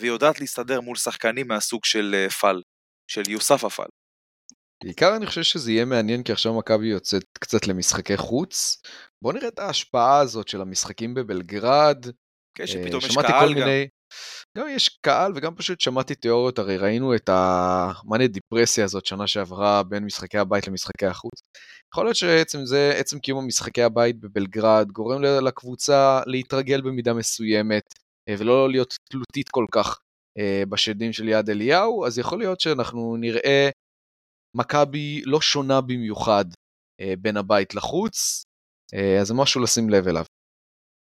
והיא יודעת להסתדר מול שחקנים מהסוג של אה, פל, של יוסף אפל. בעיקר אני חושב שזה יהיה מעניין כי עכשיו מכבי יוצאת קצת למשחקי חוץ. בוא נראה את ההשפעה הזאת של המשחקים בבלגרד. כן, שפתאום יש קהל גם. מיני... גם יש קהל וגם פשוט שמעתי תיאוריות, הרי ראינו את המאניה דיפרסיה הזאת שנה שעברה בין משחקי הבית למשחקי החוץ. יכול להיות שעצם זה, עצם קיום המשחקי הבית בבלגרד גורם לקבוצה להתרגל במידה מסוימת אה, ולא להיות תלותית כל כך אה, בשדים של יד אליהו, אז יכול להיות שאנחנו נראה מכבי לא שונה במיוחד אה, בין הבית לחוץ, אז זה משהו לשים לב אליו.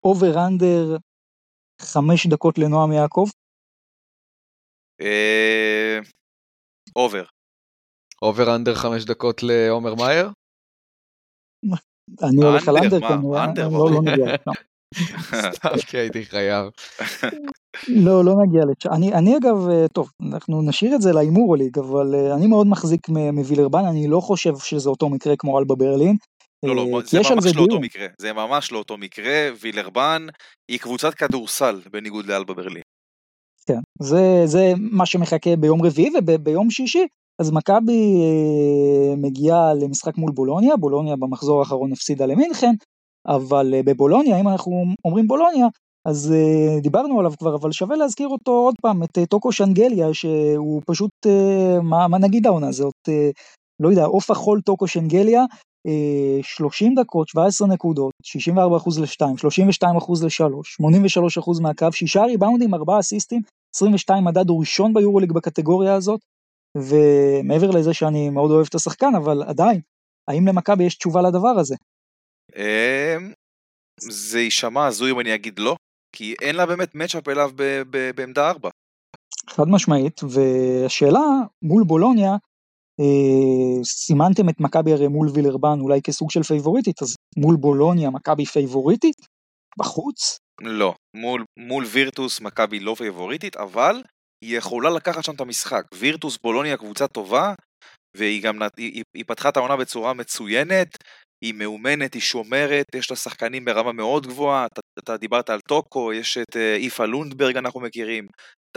over under חמש דקות לנועם יעקב? over. over under חמש דקות לעומר מאייר? אני הולך על אנדר כנראה, לא, לא נגיע לשם. סתם כי הייתי חייב. לא, לא נגיע לשם. אני, אני אגב, אה, טוב, אנחנו נשאיר את זה להימור ליג, אבל אה, אני מאוד מחזיק מווילרבן, אני לא חושב שזה אותו מקרה כמו אלבה ברלין. לא, לא, אה, זה ממש לא אותו מקרה, זה ממש לא אותו מקרה, וילרבן היא קבוצת כדורסל בניגוד לאלבה ברלין. כן, זה, זה מה שמחכה ביום רביעי וביום שישי, אז מכבי מגיעה למשחק מול בולוניה, בולוניה במחזור האחרון הפסידה למינכן, אבל אה, בבולוניה, אם אנחנו אומרים בולוניה, אז דיברנו עליו כבר, אבל שווה להזכיר אותו עוד פעם, את טוקו שנגליה, שהוא פשוט, מה, מה נגיד העונה הזאת, לא יודע, עוף החול טוקו שנגליה, 30 דקות, 17 נקודות, 64% ל-2, 32% ל-3, 83% מהקו, 6 ריבאונדים, 4 אסיסטים, 22 מדד הוא ראשון ביורוליג בקטגוריה הזאת, ומעבר לזה שאני מאוד אוהב את השחקן, אבל עדיין, האם למכבי יש תשובה לדבר הזה? אמ, זה יישמע הזוי אם אני אגיד לא, כי אין לה באמת matchup אליו בעמדה 4. חד משמעית, והשאלה מול בולוניה, אה, סימנתם את מכבי הרי מול וילרבן אולי כסוג של פייבוריטית, אז מול בולוניה מכבי פייבוריטית? בחוץ? לא, מול, מול וירטוס מכבי לא פייבוריטית, אבל היא יכולה לקחת שם את המשחק. וירטוס בולוניה קבוצה טובה, והיא גם, היא, היא פתחה את העונה בצורה מצוינת, היא מאומנת, היא שומרת, יש לה שחקנים ברמה מאוד גבוהה, אתה, אתה דיברת על טוקו, יש את אה, איפה לונדברג אנחנו מכירים,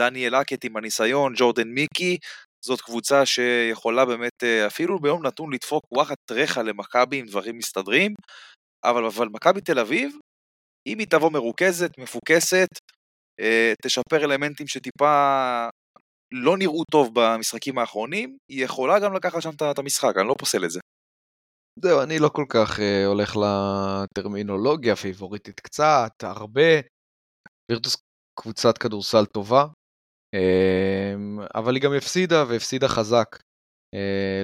דניאל האקט עם הניסיון, ג'ורדן מיקי, זאת קבוצה שיכולה באמת אה, אפילו ביום נתון לדפוק וואחד טריחה למכבי אם דברים מסתדרים, אבל, אבל מכבי תל אביב, אם היא תבוא מרוכזת, מפוקסת, uh, תשפר אלמנטים שטיפה לא נראו טוב במשחקים האחרונים, היא יכולה גם לקחת שם את המשחק, אני לא פוסל את זה. זהו, אני לא כל כך uh, הולך לטרמינולוגיה, פייבוריטית קצת, הרבה. וירטוס קבוצת כדורסל טובה. אבל היא גם הפסידה, והפסידה חזק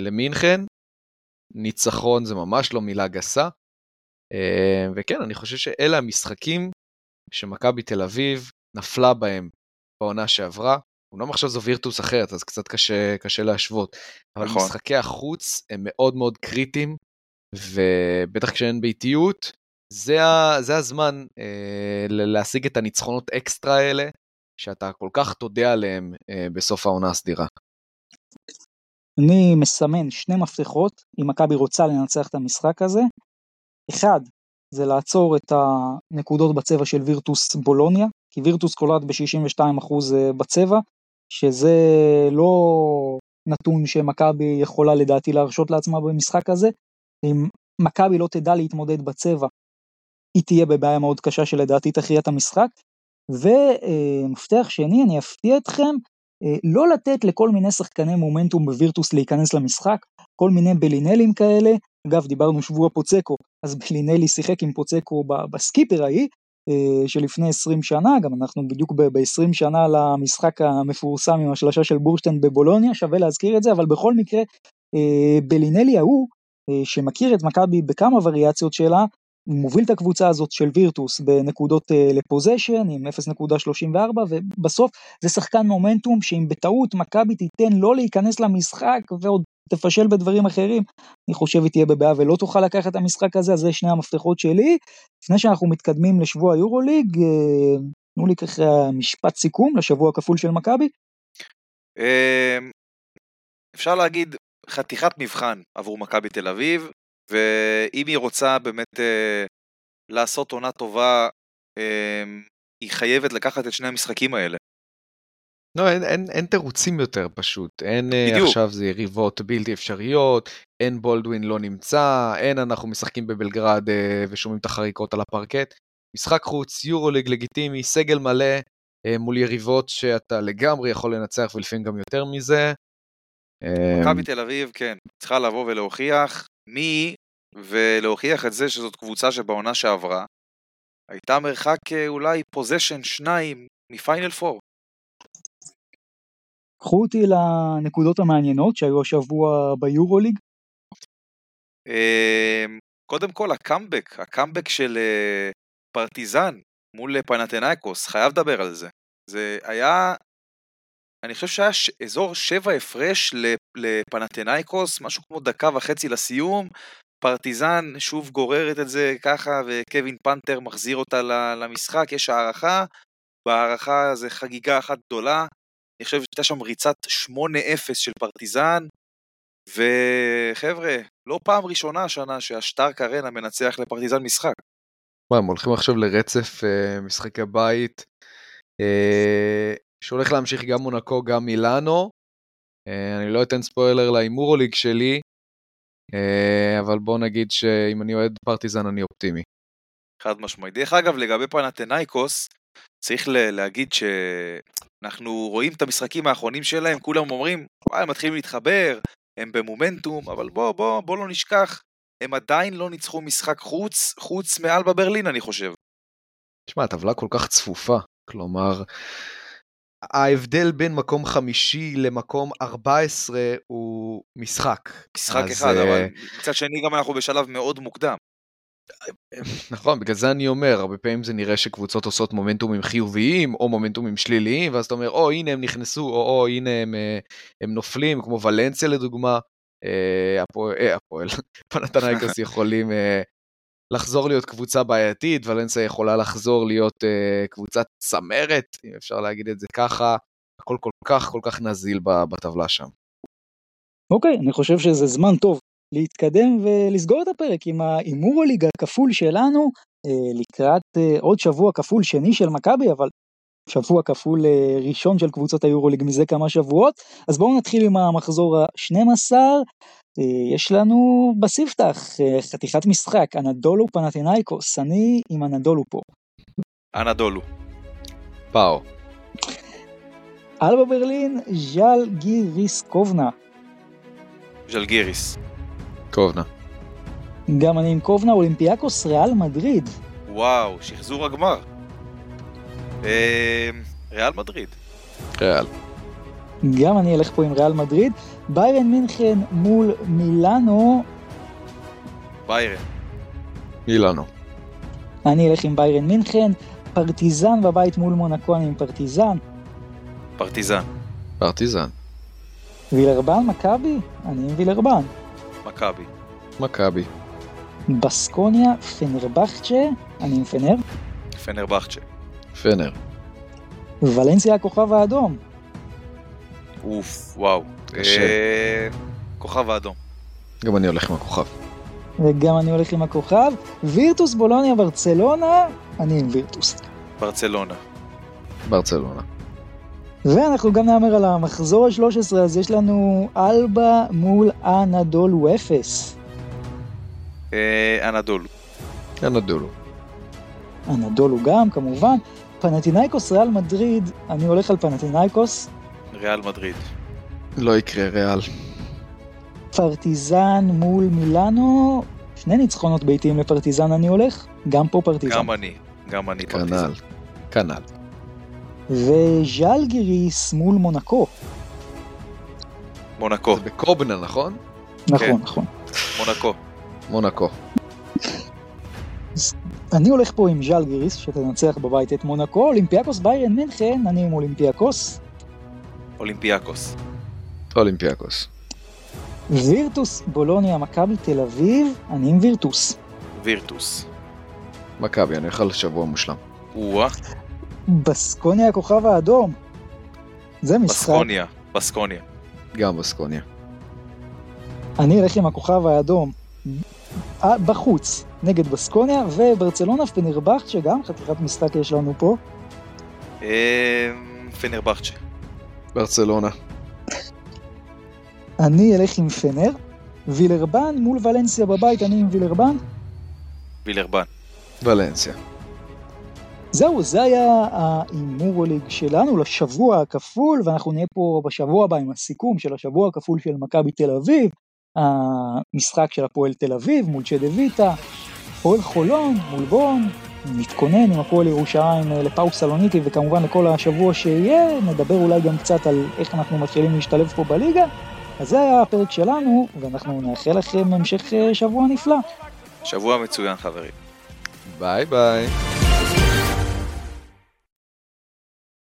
למינכן. ניצחון זה ממש לא מילה גסה. וכן, אני חושב שאלה המשחקים שמכבי תל אביב נפלה בהם בעונה שעברה. אומנם עכשיו זו וירטוס אחרת, אז קצת קשה, קשה להשוות. אבל נכון. משחקי החוץ הם מאוד מאוד קריטיים, ובטח כשאין ביתיות, זה, ה, זה הזמן אה, להשיג את הניצחונות אקסטרה האלה, שאתה כל כך תודה עליהם אה, בסוף העונה הסדירה. אני מסמן שני מפתחות, אם מכבי רוצה לנצח את המשחק הזה. אחד, זה לעצור את הנקודות בצבע של וירטוס בולוניה, כי וירטוס קולט ב-62% אה, בצבע, שזה לא נתון שמכבי יכולה לדעתי להרשות לעצמה במשחק הזה. אם מכבי לא תדע להתמודד בצבע, היא תהיה בבעיה מאוד קשה שלדעתי תכריע את המשחק. ומפתח שני, אני אפתיע אתכם, אה, לא לתת לכל מיני שחקני מומנטום בווירטוס להיכנס למשחק, כל מיני בלינלים כאלה, אגב דיברנו שבוע פוצקו, אז בלינלי שיחק עם פוצקו בסקיפר ההיא, אה, שלפני 20 שנה, גם אנחנו בדיוק ב-20 שנה למשחק המפורסם עם השלושה של בורשטיין בבולוניה, שווה להזכיר את זה, אבל בכל מקרה, אה, בלינלי ההוא, שמכיר את מכבי בכמה וריאציות שלה, מוביל את הקבוצה הזאת של וירטוס בנקודות לפוזיישן עם 0.34 ובסוף זה שחקן מומנטום שאם בטעות מכבי תיתן לא להיכנס למשחק ועוד תפשל בדברים אחרים, אני חושב היא תהיה בבעיה ולא תוכל לקחת את המשחק הזה, אז זה שני המפתחות שלי. לפני שאנחנו מתקדמים לשבוע היורוליג, אה, תנו לי ככה משפט סיכום לשבוע הכפול של מכבי. אמ, אפשר להגיד חתיכת מבחן עבור מכבי תל אביב, ואם היא רוצה באמת אה, לעשות עונה טובה, אה, היא חייבת לקחת את שני המשחקים האלה. לא, אין, אין, אין תירוצים יותר פשוט. אין אה, בדיוק. עכשיו זה יריבות בלתי אפשריות, אין בולדווין לא נמצא, אין אנחנו משחקים בבלגרד אה, ושומעים את החריקות על הפרקט. משחק חוץ, יורוליג לגיטימי, סגל מלא אה, מול יריבות שאתה לגמרי יכול לנצח ולפעמים גם יותר מזה. מכבי תל אביב, כן, צריכה לבוא ולהוכיח מי, ולהוכיח את זה שזאת קבוצה שבעונה שעברה הייתה מרחק אולי possession שניים מפיינל פור. קחו אותי לנקודות המעניינות שהיו השבוע ביורוליג. אמ, קודם כל הקאמבק, הקאמבק של אה, פרטיזן מול פנתנאיקוס, חייב לדבר על זה. זה היה, אני חושב שהיה אזור שבע הפרש לפנתנאיקוס, משהו כמו דקה וחצי לסיום, פרטיזן שוב גוררת את זה ככה, וקווין פנתר מחזיר אותה למשחק, יש הערכה, בהערכה זה חגיגה אחת גדולה, אני חושב שהייתה שם ריצת 8-0 של פרטיזן, וחבר'ה, לא פעם ראשונה השנה שהשטארק ארנה מנצח לפרטיזן משחק. מה, הם הולכים עכשיו לרצף אה, משחקי בית, אה, שהולך להמשיך גם מונקו, גם מילאנו. אה, אני לא אתן ספוילר להימורוליג שלי, אה, אבל בוא נגיד שאם אני אוהד פרטיזן אני אופטימי. חד משמעית. דרך אגב, לגבי פנתנאיקוס, צריך להגיד שאנחנו רואים את המשחקים האחרונים שלהם, כולם אומרים, וואי, הם מתחילים להתחבר, הם במומנטום, אבל בוא, בוא, בוא לא נשכח, הם עדיין לא ניצחו משחק חוץ, חוץ מאלבה ברלין, אני חושב. תשמע, הטבלה כל כך צפופה, כלומר, ההבדל בין מקום חמישי למקום 14 הוא משחק. משחק אז, אחד, uh... אבל מצד שני גם אנחנו בשלב מאוד מוקדם. נכון, בגלל זה אני אומר, הרבה פעמים זה נראה שקבוצות עושות מומנטומים חיוביים או מומנטומים שליליים, ואז אתה אומר, או הנה הם נכנסו, או, או הנה הם, אה, הם נופלים, כמו ולנסיה לדוגמה, אה, הפועל, אה, הפועל, פנתנייקוס יכולים לחזור להיות קבוצה בעייתית, ולנסיה יכולה לחזור להיות קבוצת צמרת, אם אפשר להגיד את זה ככה, הכל כל כך כל כך נזיל בטבלה שם. אוקיי, אני חושב שזה זמן טוב להתקדם ולסגור את הפרק עם ההימור הליגה הכפול שלנו אה, לקראת אה, עוד שבוע כפול שני של מכבי, אבל שבוע כפול ראשון של קבוצות היורוליג מזה כמה שבועות. אז בואו נתחיל עם המחזור ה-12. יש לנו בספתח חתיכת משחק, אנדולו פנתינאיקוס, אני עם אנדולו פה. אנדולו. פאו. אלבה ברלין, ז'אל גיריס קובנה. ז'לגיריס. קובנה. גם אני עם קובנה, אולימפיאקוס ריאל מדריד. וואו, שחזור הגמר. אה, ריאל מדריד. ריאל. גם אני אלך פה עם ריאל מדריד. ביירן מינכן מול מילאנו, ביירן. מילאנו. אני אלך עם ביירן מינכן. פרטיזן בבית מול מונקו, אני עם פרטיזן. פרטיזן. פרטיזן. וילרבן מכבי, אני עם וילרבן. מכבי. מכבי. בסקוניה, פנרבכצ'ה, אני עם פנר. פנרבכצ'ה. פנר. ולנסיה הכוכב האדום. אוף, וואו. קשה. אה, כוכב האדום. גם אני הולך עם הכוכב. וגם אני הולך עם הכוכב. וירטוס בולוניה ברצלונה, אני עם וירטוס. ברצלונה. ברצלונה. ואנחנו גם נאמר על המחזור ה-13, אז יש לנו אלבה מול אנדולו אפס. אה, אנדולו. אנדולו. אנדולו גם, כמובן. פנאתינייקוס ריאל מדריד, אני הולך על פנאתינייקוס. ריאל מדריד. לא יקרה ריאל. פרטיזן מול מילאנו, שני ניצחונות ביתיים לפרטיזן אני הולך, גם פה פרטיזן. גם אני. גם אני פרטיזן. כנ"ל. כנ"ל. ז'לגיריס מול מונקו. מונקו. זה בקובנה, נכון? נכון, כן. נכון. מונקו. מונקו. אני הולך פה עם ז'לגיריס, שתנצח בבית את מונקו, אולימפיאקוס ביירן מינכן, אני עם אולימפיאקוס. אולימפיאקוס. אולימפיאקוס. וירטוס בולוניה מכבי תל אביב, אני עם וירטוס. וירטוס. מכבי, אני על שבוע מושלם. או-אה. בסקוניה הכוכב האדום. זה משחק. בסקוניה. בסקוניה. גם בסקוניה. אני אלך עם הכוכב האדום אה, בחוץ, נגד בסקוניה, וברצלונה פנרבכט, שגם חתיכת משחק יש לנו פה. אה, פנרבכצ'ה. ברצלונה. אני אלך עם פנר. וילרבן מול ולנסיה בבית, אני עם וילרבן. וילרבן. ולנסיה. זהו, זה היה ההימור ליג שלנו לשבוע הכפול, ואנחנו נהיה פה בשבוע הבא עם הסיכום של השבוע הכפול של מכבי תל אביב, המשחק של הפועל תל אביב מול צ'דה ויטה, הפועל חולון מול בון, נתכונן עם הפועל ירושלים אה, לפאוק סלוניקי וכמובן לכל השבוע שיהיה, נדבר אולי גם קצת על איך אנחנו מתחילים להשתלב פה בליגה. אז זה היה הפרק שלנו, ואנחנו נאחל לכם המשך אה, שבוע נפלא. שבוע מצוין חברים. ביי ביי.